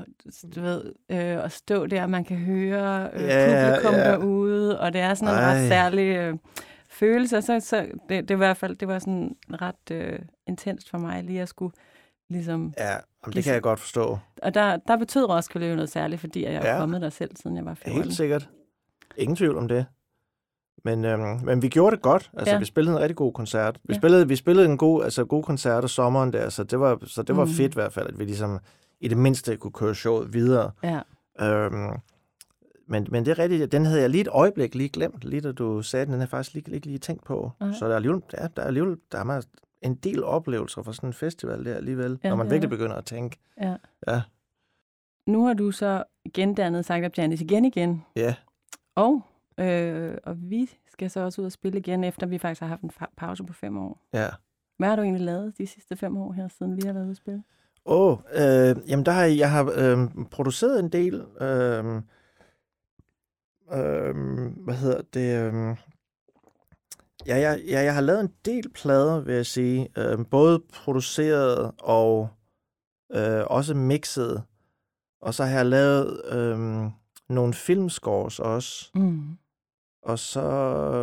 du ved, øh, at stå der, man kan høre øh, Ja, publikum ja. derude, og det er sådan en ret særlig øh, følelse. Og så, så det, det, var i hvert fald, det var sådan ret øh, intenst for mig lige at skulle ligesom Ja, jamen, det kan jeg godt forstå. og der, der betød Roskilde jo noget særligt, fordi jeg er Ja. kommet der selv, siden jeg var 14. Helt sikkert. Ingen tvivl om det. Men, øhm, men vi gjorde det godt. Altså, Ja. vi spillede en rigtig god koncert. Vi, Ja. spillede, vi spillede en god, altså, god koncert om sommeren der, så det var, så det var Mhm. fedt i hvert fald, at vi ligesom i det mindste kunne køre showet videre. Ja. Øhm, men, men det er rigtigt, den havde jeg lige et øjeblik lige glemt, lige da du sagde den, den har jeg faktisk lige, ikke lige tænkt på. Nej. Så der er alligevel, ja, der er alligevel der er meget- en del oplevelser fra sådan en festival der alligevel, Ja, når man virkelig der. begynder at tænke. ja. Ja. Nu har du så gendannet Sagt Up Janis igen igen. Ja, Og, øh, og vi skal så også ud og spille igen, efter vi faktisk har haft en pause på fem år. ja. Hvad har du egentlig lavet de sidste fem år her, siden vi har været ude at spille? Åh, oh, øh, jamen der har jeg, jeg har øh, produceret en del. Øh, øh, hvad hedder det? Øh, ja, jeg, ja, jeg har lavet en del plader, vil jeg sige. Øh, både produceret og øh, også mixet. Og så har jeg lavet øh, nogle filmscores også. Mm. Og så...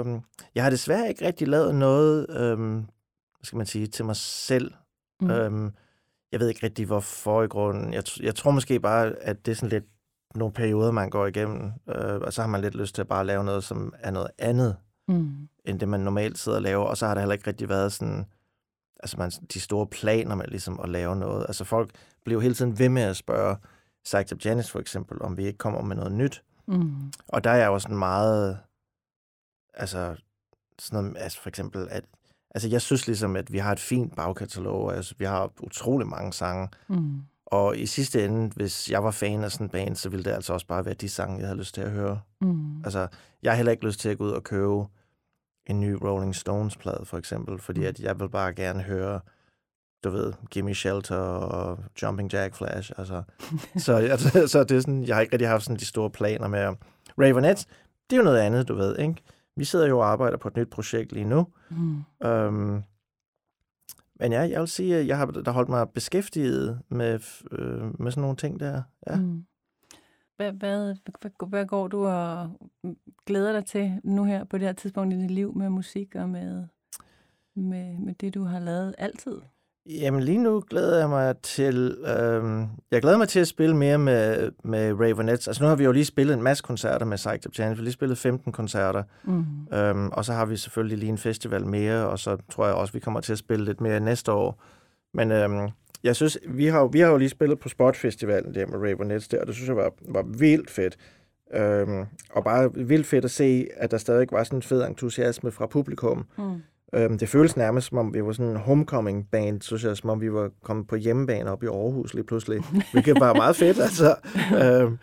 Øh, jeg har desværre ikke rigtig lavet noget, øh, hvad skal man sige, til mig selv. Mm. Øhm, jeg ved ikke rigtig, hvorfor i grunden. Jeg, jeg tror måske bare, at det er sådan lidt nogle perioder, man går igennem, øh, og så har man lidt lyst til at bare lave noget, som er noget andet, Mm. end det man normalt sidder og laver, og så har der heller ikke rigtig været sådan, altså man, de store planer med ligesom at lave noget. Altså folk blev hele tiden ved med at spørge Up Janice for eksempel, om vi ikke kommer med noget nyt. Mm. Og der er jeg jo sådan meget, altså, sådan noget, altså for eksempel, at, altså jeg synes ligesom, at vi har et fint bagkatalog, altså vi har utrolig mange sange, Mm. Og i sidste ende, hvis jeg var fan af sådan en band, så ville det altså også bare være de sange, jeg havde lyst til at høre. Mm. Altså, jeg har heller ikke lyst til at gå ud og købe en ny Rolling Stones-plade, for eksempel, fordi Mm. at jeg vil bare gerne høre, du ved, Gimme Shelter og Jumping Jack Flash, altså. [laughs] så, altså, så det er sådan, jeg har ikke rigtig haft sådan de store planer med Ravenettes. Det er jo noget andet, du ved, ikke? Vi sidder jo og arbejder på et nyt projekt lige nu. Mm. Øhm, men ja, jeg vil sige, at jeg har der holdt mig beskæftiget med, øh, med sådan nogle ting der. Ja. Mm. Hvad, hvad, hvad, hvad går du og glæder dig til nu her på det her tidspunkt i dit liv med musik og med, med, med det, du har lavet altid? Jamen lige nu glæder jeg mig til, øhm, jeg glæder mig til at spille mere med, med Ravenettes. Altså nu har vi jo lige spillet en masse koncerter med Psyched Up Janis. Vi har lige spillet 15 koncerter. Mm. Øhm, og så har vi selvfølgelig lige en festival mere, og så tror jeg også, vi kommer til at spille lidt mere næste år. Men øhm, jeg synes, vi har, vi har jo lige spillet på Spot Festivalen der med Ravenettes der, og det synes jeg var, var vildt fedt. Øhm, og bare vildt fedt at se, at der stadig var sådan en fed entusiasme fra publikum. Mm. Øhm, det føles nærmest, som om vi var sådan en homecoming band, synes jeg, som om vi var kommet på hjemmebane op i Aarhus lige pludselig, hvilket var meget fedt, [laughs] altså. Øhm,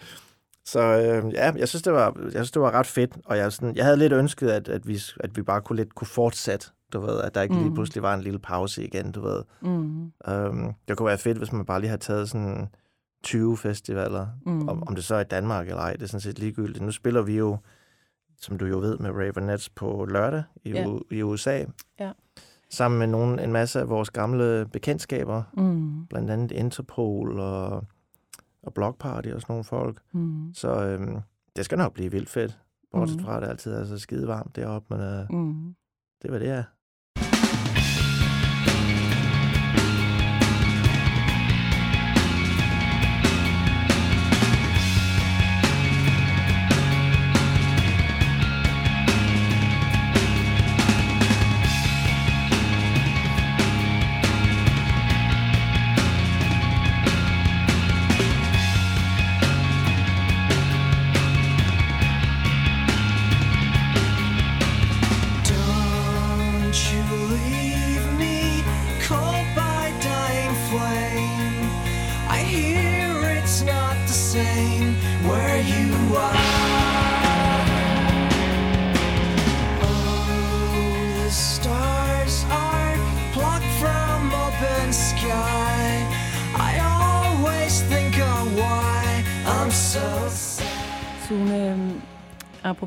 så øh, ja, jeg synes, det var, jeg synes, det var ret fedt, og jeg, sådan, jeg havde lidt ønsket, at, at, vi, at vi bare kunne lidt kunne fortsætte, du ved, at der ikke lige Mm. pludselig var en lille pause igen, du ved. Mm. Øhm, det kunne være fedt, hvis man bare lige havde taget sådan 20 festivaler, Mm. om, om det så er i Danmark eller ej, det er sådan set ligegyldigt. Nu spiller vi jo, som du jo ved, med Ravenettes på lørdag i, Ja. U- i USA. Ja. Sammen med nogle, en masse af vores gamle bekendtskaber, Mm. blandt andet Interpol og, og Block Party og sådan nogle folk. Mm. Så øhm, det skal nok blive vildt fedt. Bortset Mhm. fra, at det altid er så skide varmt deroppe, men øh, Mm. det var det er.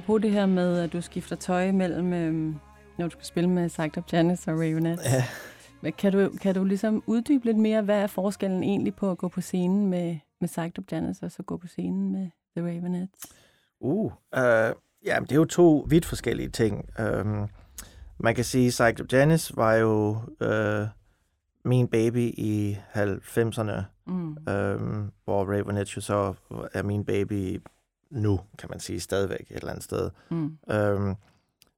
Apropos det her med, at du skifter tøj mellem, øhm, når du skal spille med Psyched Up Janice og Ravenet. Ja. Kan du, kan du ligesom uddybe lidt mere, hvad er forskellen egentlig på at gå på scenen med, med Psyched Up Janice, og så gå på scenen med The Ravenets? Uh, øh, ja, det er jo to vidt forskellige ting. Um, man kan sige, Psyched Up Janice var jo øh, min baby i 90'erne, Mm. øhm, hvor Ravenet jo så er min baby nu, kan man sige, stadigvæk et eller andet sted. Mm. Øhm,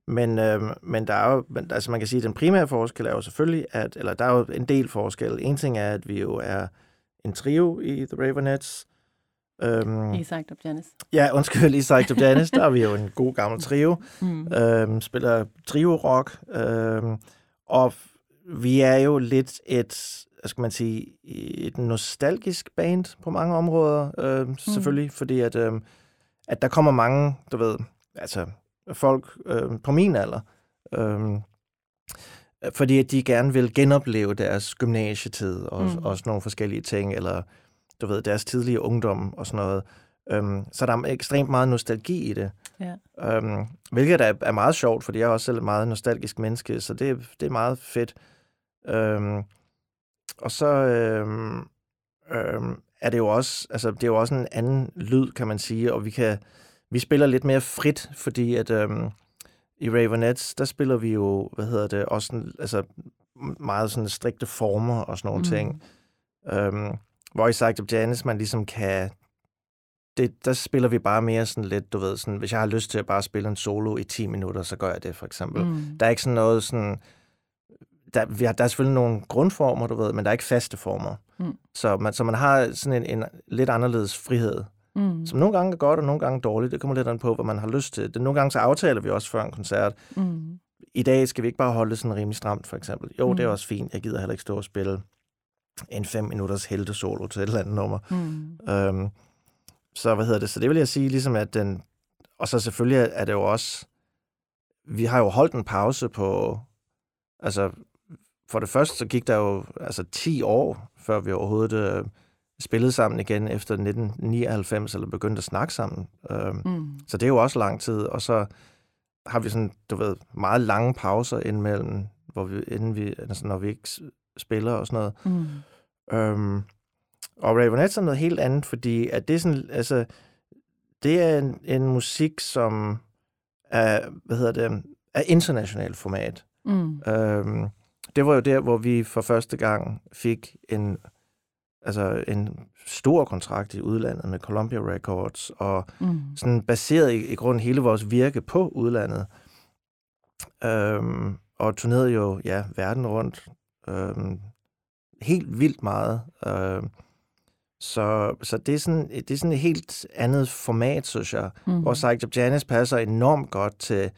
men, øhm, men der er jo, altså man kan sige, at den primære forskel er jo selvfølgelig, at, eller der er jo en del forskel. En ting er, at vi jo er en trio i The Ravenets. Øhm, I Psyched Up Janice. ja, undskyld, i Psyched Up Janice, der er vi jo en god gammel trio. [laughs] Mm. Øhm, spiller trio-rock. Øhm, og vi er jo lidt et, hvad skal man sige, et nostalgisk band på mange områder, øhm, selvfølgelig, fordi at, øhm, at der kommer mange, du ved, altså folk øhm, på min alder, øhm, fordi at de gerne vil genopleve deres gymnasietid og, mm. og sådan nogle forskellige ting, eller du ved, deres tidlige ungdom og sådan noget. Øhm, så der er ekstremt meget nostalgi i det. Ja. Øhm, hvilket er, er meget sjovt, fordi jeg er også selv et meget nostalgisk menneske, så det, det er meget fedt. Øhm, og så øhm, øhm, er det jo også, altså det er jo også en anden lyd, kan man sige, og vi kan, vi spiller lidt mere frit, fordi at øhm, i Ravenettes, der spiller vi jo, hvad hedder det, også sådan, altså meget sådan strikte former og sådan nogle Mm. ting. Øhm, hvor i Psyched Up Janice, man ligesom kan det, der spiller vi bare mere sådan lidt, du ved, sådan, hvis jeg har lyst til at bare spille en solo i 10 minutter, så gør jeg det for eksempel. Mm. Der er ikke sådan noget sådan, der, vi har, der er selvfølgelig nogle grundformer, du ved, men der er ikke faste former. Mm. Så, man, så man har sådan en, en lidt anderledes frihed, Mm. som nogle gange er godt, og nogle gange dårligt. Det kommer lidt an på, hvad man har lyst til. Det, nogle gange så aftaler vi også før en koncert. Mm. I dag skal vi ikke bare holde det sådan rimelig stramt, for eksempel. Jo, mm. det er Mm. også fint. Jeg gider heller ikke stå og spille en fem minutters heltesolo til et eller andet nummer. Mm. Øhm, så hvad hedder det? Så det vil jeg sige, ligesom at den... Og så selvfølgelig er det jo også... Vi har jo holdt en pause på... Altså, for det første, så gik der jo altså 10 år, før vi overhovedet øh, spillede sammen igen efter 1999, eller begyndte at snakke sammen. Øhm, Mm. så det er jo også lang tid. Og så har vi sådan, du ved, meget lange pauser indimellem, hvor vi, inden vi, altså, når vi ikke spiller og sådan noget. Mm. Øhm, og Ravenettes er noget helt andet, fordi at det er sådan, altså, det er en, en musik, som er, hvad hedder det, er internationalt format. Mm. Øhm, det var jo der, hvor vi for første gang fik en, altså en stor kontrakt i udlandet med Columbia Records, og Mm. sådan baseret i, i grunden hele vores virke på udlandet. Øhm, og turnerede jo, ja, verden rundt. Øhm, helt vildt meget. Øhm, Så, så det, er sådan, det er sådan et helt andet format, synes jeg. Mm. Mm. Hvor Psych Janis passer enormt godt til,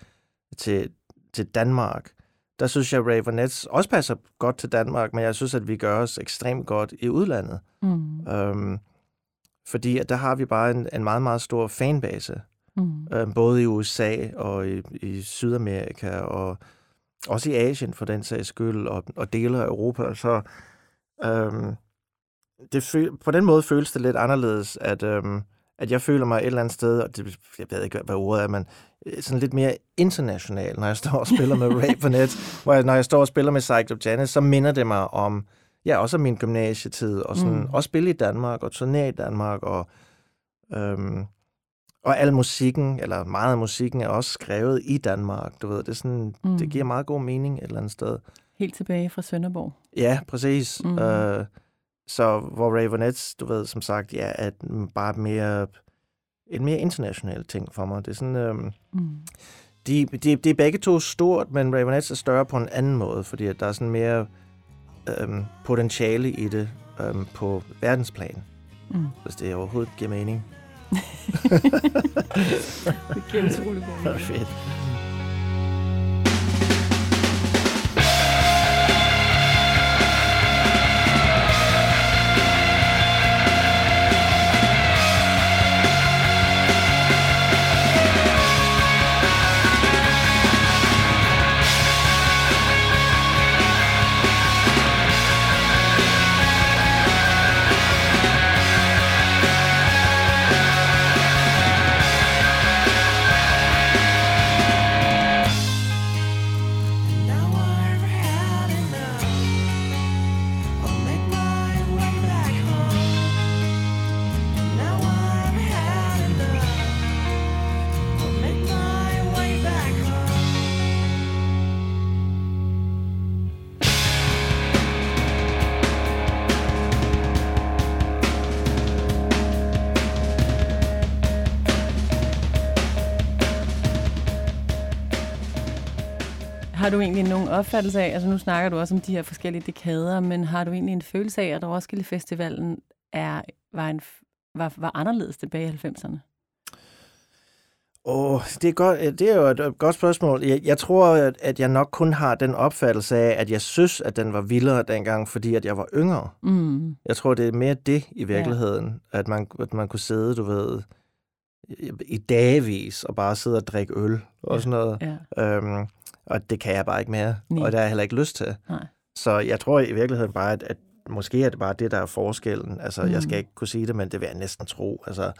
til, til Danmark. Der synes jeg, Ravenettes også passer godt til Danmark, men jeg synes, at vi gør os ekstremt godt i udlandet. Mm. Øhm, fordi at der har vi bare en, en meget, meget stor fanbase. Mm. Øhm, både i USA og i, i Sydamerika og også i Asien for den sags skyld, og, og dele af Europa. Så øhm, det føl, på den måde føles det lidt anderledes, at, øhm, at jeg føler mig et eller andet sted, og det, jeg ved ikke, hvad ordet er, men øh, sådan lidt mere international, når jeg står og spiller med [laughs] Ray Burnett, hvor jeg, når jeg står og spiller med of Janis, så minder det mig om, ja, også min gymnasietid, og sådan, Mm. også spille i Danmark, og turnere i Danmark, og, øhm, og al musikken, eller meget af musikken, er også skrevet i Danmark, du ved, det, er sådan, Mm. det giver meget god mening et eller andet sted. Helt tilbage fra Sønderborg. Ja, præcis. Mm. Øh, så hvor Ravenettes, du ved, som sagt, ja, den bare mere, en mere international ting for mig. Det er sådan, øhm, Mm. de, de, de er begge to stort, men Ravenettes er større på en anden måde, fordi at der er sådan mere øhm, potentiale i det øhm, på verdensplan, Mm. hvis det overhovedet giver mening. [laughs] Det giver utrolig god mening. [laughs] Fedt. Opfattelse af, altså nu snakker du også om de her forskellige dekader, men har du egentlig en følelse af, at Roskilde Festivalen er, var, en, var, var anderledes tilbage i 90'erne? Åh, det, er godt, det er jo et godt spørgsmål. Jeg, jeg tror, at, at jeg nok kun har den opfattelse af, at jeg synes, at den var vildere dengang, fordi at jeg var yngre. Mm. Jeg tror, det er mere det i virkeligheden, ja. at, man, at man kunne sidde, du ved, i- dagevis og bare sidde og drikke øl og sådan noget. Ja. Øhm, og det kan jeg bare ikke mere, Nej. og det har jeg heller ikke lyst til. Nej. Så jeg tror i virkeligheden bare, at, at måske er det bare det, der er forskellen. Altså, mm. jeg skal ikke kunne sige det, men det vil jeg næsten tro. Altså,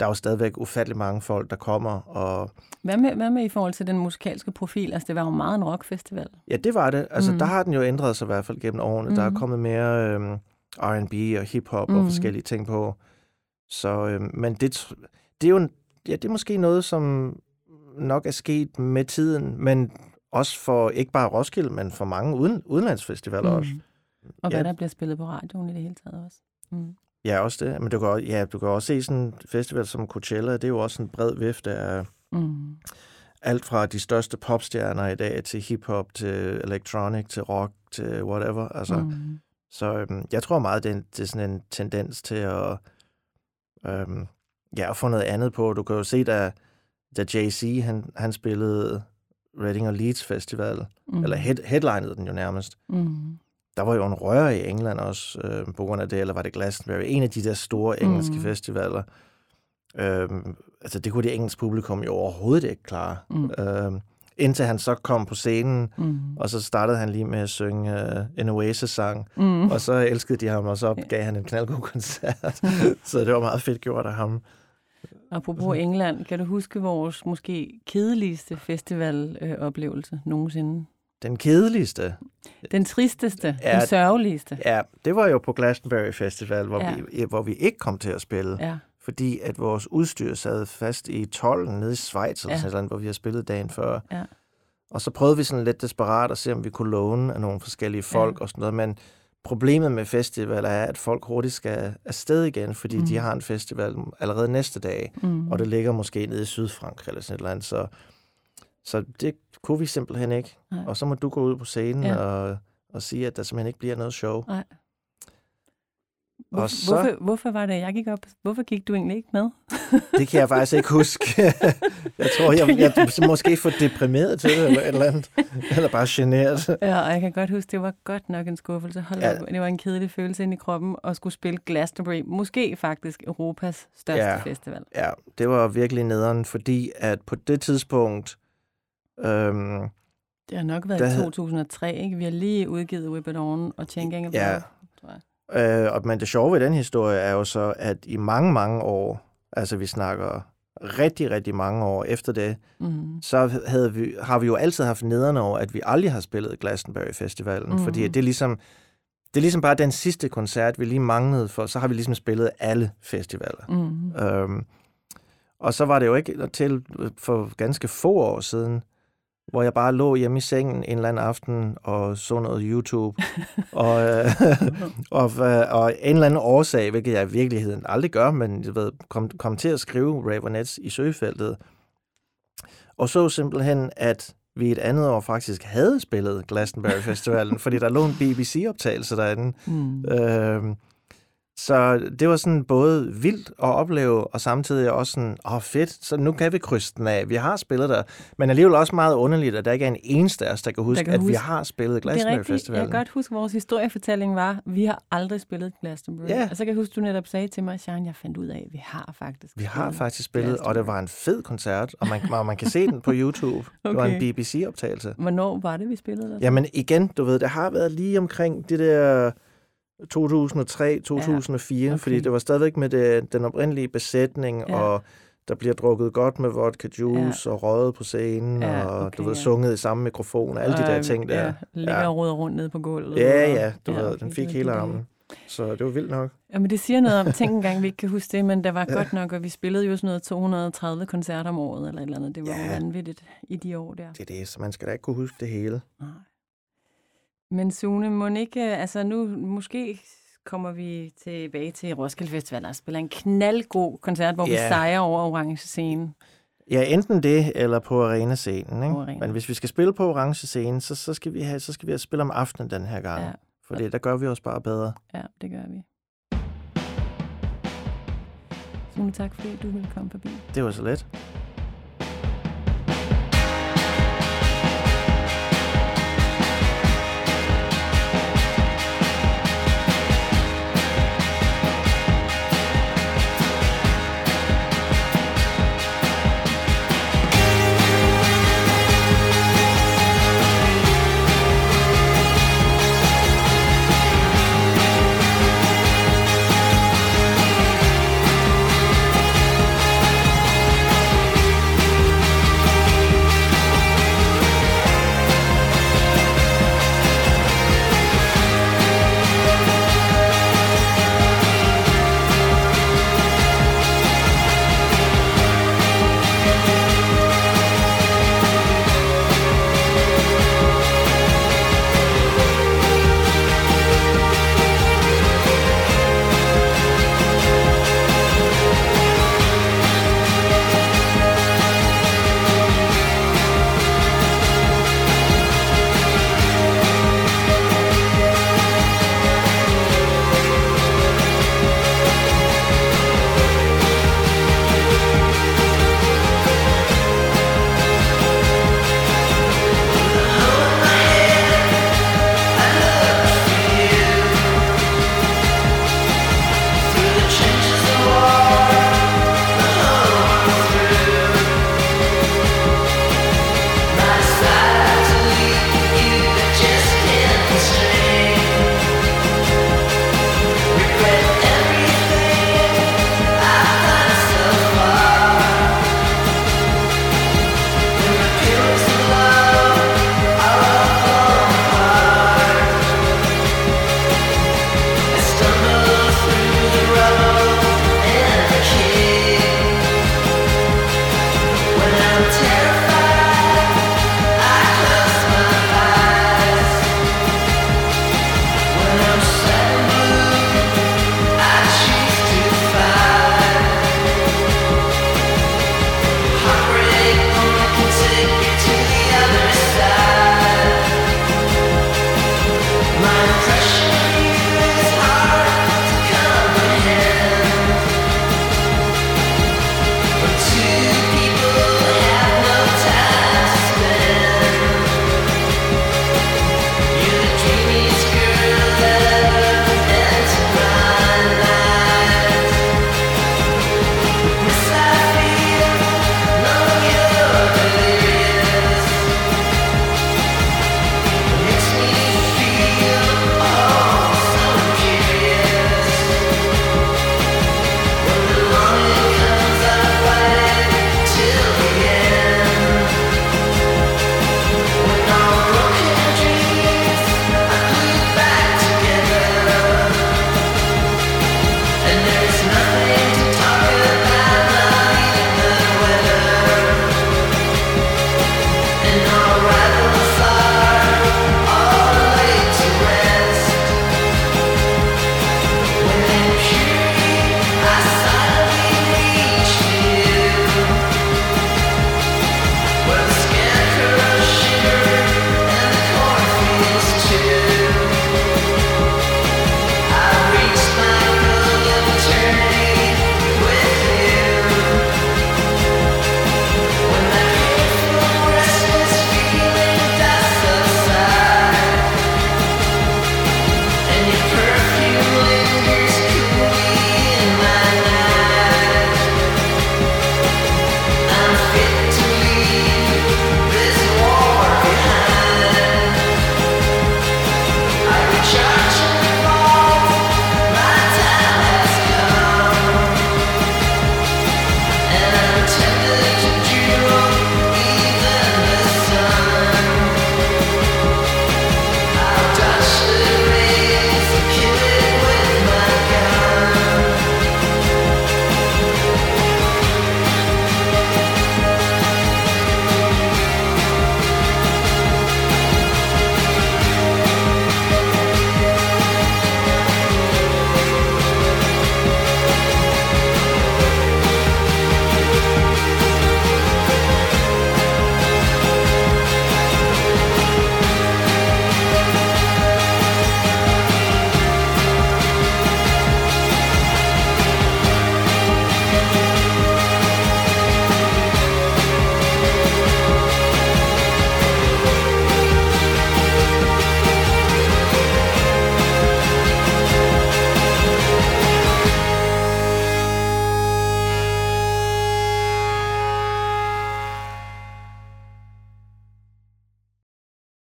der er jo stadigvæk ufattelig mange folk, der kommer, og Hvad med, hvad med i forhold til den musikalske profil? Altså, det var jo meget en rockfestival. Ja, det var det. Altså, Mm. mm. der har den jo ændret sig i hvert fald gennem årene. Mm. Der er Mhm. kommet mere øhm, R&B og hiphop mm. Og forskellige ting på. Så, øhm, men det, det er jo ja, det er måske noget, som nok er sket med tiden, men også for ikke bare Roskilde, men for mange uden, udenlandsfestivaler mm. også. Og hvad Ja. der bliver spillet på radioen i det hele taget også. Mm. Ja, også det. Men du kan, også- ja, du kan også se sådan en festival som Coachella, det er jo også en bred vifte af Mm. alt fra de største popstjerner i dag til hiphop, til electronic, til rock, til whatever. Altså, Mm. Så øhm, jeg tror meget, det er, en, det er sådan en tendens til at, øhm, ja, at få noget andet på. Du kan jo se, da, da Jay-Z han, han spillede Reading og Leeds Festival, Mm. eller head, headlinede den jo nærmest. Mm. Der var jo en røre i England også, øh, på grund af det, eller var det Glastonbury? En af de der store engelske Mm. festivaler. Øhm, altså, det kunne det engelske publikum jo overhovedet ikke klare. Mm. Øhm, indtil han så kom på scenen, Mm. og så startede han lige med at synge uh, en Oasis-sang, Mm. og så elskede de ham, og så gav han en knaldgod koncert. [laughs] så det var meget fedt gjort af ham. Apropos England, kan du huske vores måske kedeligste festivaloplevelse nogensinde? Den kedeligste, Den tristeste, Ja. den sørgeligste. ja, det var jo på Glastonbury Festival, hvor, Ja. vi, hvor vi ikke kom til at spille, ja. Fordi at vores udstyr sad fast i tollen nede i Schweiz, eller Ja. sådan hvor vi har spillet dagen før. Ja. Og så prøvede vi sådan lidt desperat at se, om vi kunne låne af nogle forskellige folk Ja. og sådan noget, men problemet med festival er, at folk hurtigt skal afsted igen, fordi Mm. de har en festival allerede næste dag. Mm. og det ligger måske nede i Sydfrankrig eller sådan et eller andet, så, så det kunne vi simpelthen ikke. Nej. Og så må du gå ud på scenen Ja. og, og sige, at der simpelthen ikke bliver noget show. Hvor, Og så- hvorfor, hvorfor var det, jeg gik op? Hvorfor gik du egentlig ikke med? [laughs] Det kan jeg faktisk ikke huske. [laughs] jeg tror, jeg, jeg er måske for deprimeret til det, eller et eller andet. Eller bare generet. Ja, og jeg kan godt huske, det var godt nok en skuffelse. Hold Ja. op, det var en kedelig følelse ind i kroppen at skulle spille Glastonbury. Måske faktisk Europas største Ja. festival. Ja, det var virkelig nederen, fordi at på det tidspunkt... Øhm, Det har nok været Der i havde- 2003, ikke? Vi har lige udgivet Whip It On og Changing About, Ja. Øh, og, men det sjove ved den historie er jo så, at i mange, mange år, altså vi snakker rigtig, rigtig mange år efter det, Mm. så havde vi, har vi jo altid haft nederne over, at vi aldrig har spillet Glastonbury Festivalen, mm. Mhm. fordi det er ligesom det er ligesom bare den sidste koncert, vi lige manglede for, så har vi ligesom spillet alle festivaler. Mm. Øhm, og så var det jo ikke til for ganske få år siden, hvor jeg bare lå hjemme i sengen en eller anden aften og så noget YouTube. [laughs] og, øh, og, øh, og en eller anden årsag, hvilket jeg i virkeligheden aldrig gør, men jeg ved, kom, kom til at skrive Ravenets i søgefeltet. Og så simpelthen, at vi et andet år faktisk havde spillet Glastonbury Festivalen, fordi der lå en BBC-optagelse derinde. Mm. Øhm, så det var sådan både vildt at opleve, og samtidig også sådan, åh fedt, så nu kan vi krydse den af. Vi har spillet der. Men alligevel også meget underligt, at der ikke er en eneste af os, der kan huske, kan at vi huske- har spillet Det er Glastonbury rigtigt. Jeg kan godt huske, at vores historiefortælling var, vi har aldrig spillet Glastonbury. Ja. Og så kan jeg huske, du netop sagde til mig, Sharon, jeg fandt ud af, at vi har faktisk Vi har faktisk spillet, og det var en fed koncert, og man, og man kan se den på [laughs] YouTube. Det var en Okay. BBC-optagelse. Hvornår var det, vi spillede der? Jamen igen, du ved, det har været lige omkring det der 2003-2004, ja, okay. fordi det var stadigvæk med det, den oprindelige besætning, Ja. ja. og der bliver drukket godt med vodka juice, ja. og røget på scenen, Ja, og okay, du ved, ja. sunget i samme mikrofon, og alle de der ting der. Ja, ligger Ja. og rundt nede på gulvet. Ja, og- ja, du ved, okay, den fik hele armen. Så det var vildt nok. Jamen, det siger noget om, [laughs] tænk engang, vi ikke kan huske det, men der var ja. godt nok, og vi spillede jo sådan noget 230 koncerter om året, eller et eller andet. Det var Ja. vanvittigt i de år der. Det er det, så man skal da ikke kunne huske det hele. Nej. Men Sune, må ikke, altså nu, måske kommer vi tilbage til Roskilde Festival og spiller en knaldgod koncert, hvor yeah. vi sejrer over orange scene. Ja, enten det, eller på arenescenen. Ikke? På arena. Men hvis vi skal spille på orange scene, så, så, skal vi have, så skal vi have spille om aftenen den her gang. Ja. Ja. Fordi der gør vi os bare bedre. Ja, det gør vi. Sune, tak fordi du ville komme forbi. Det var så let.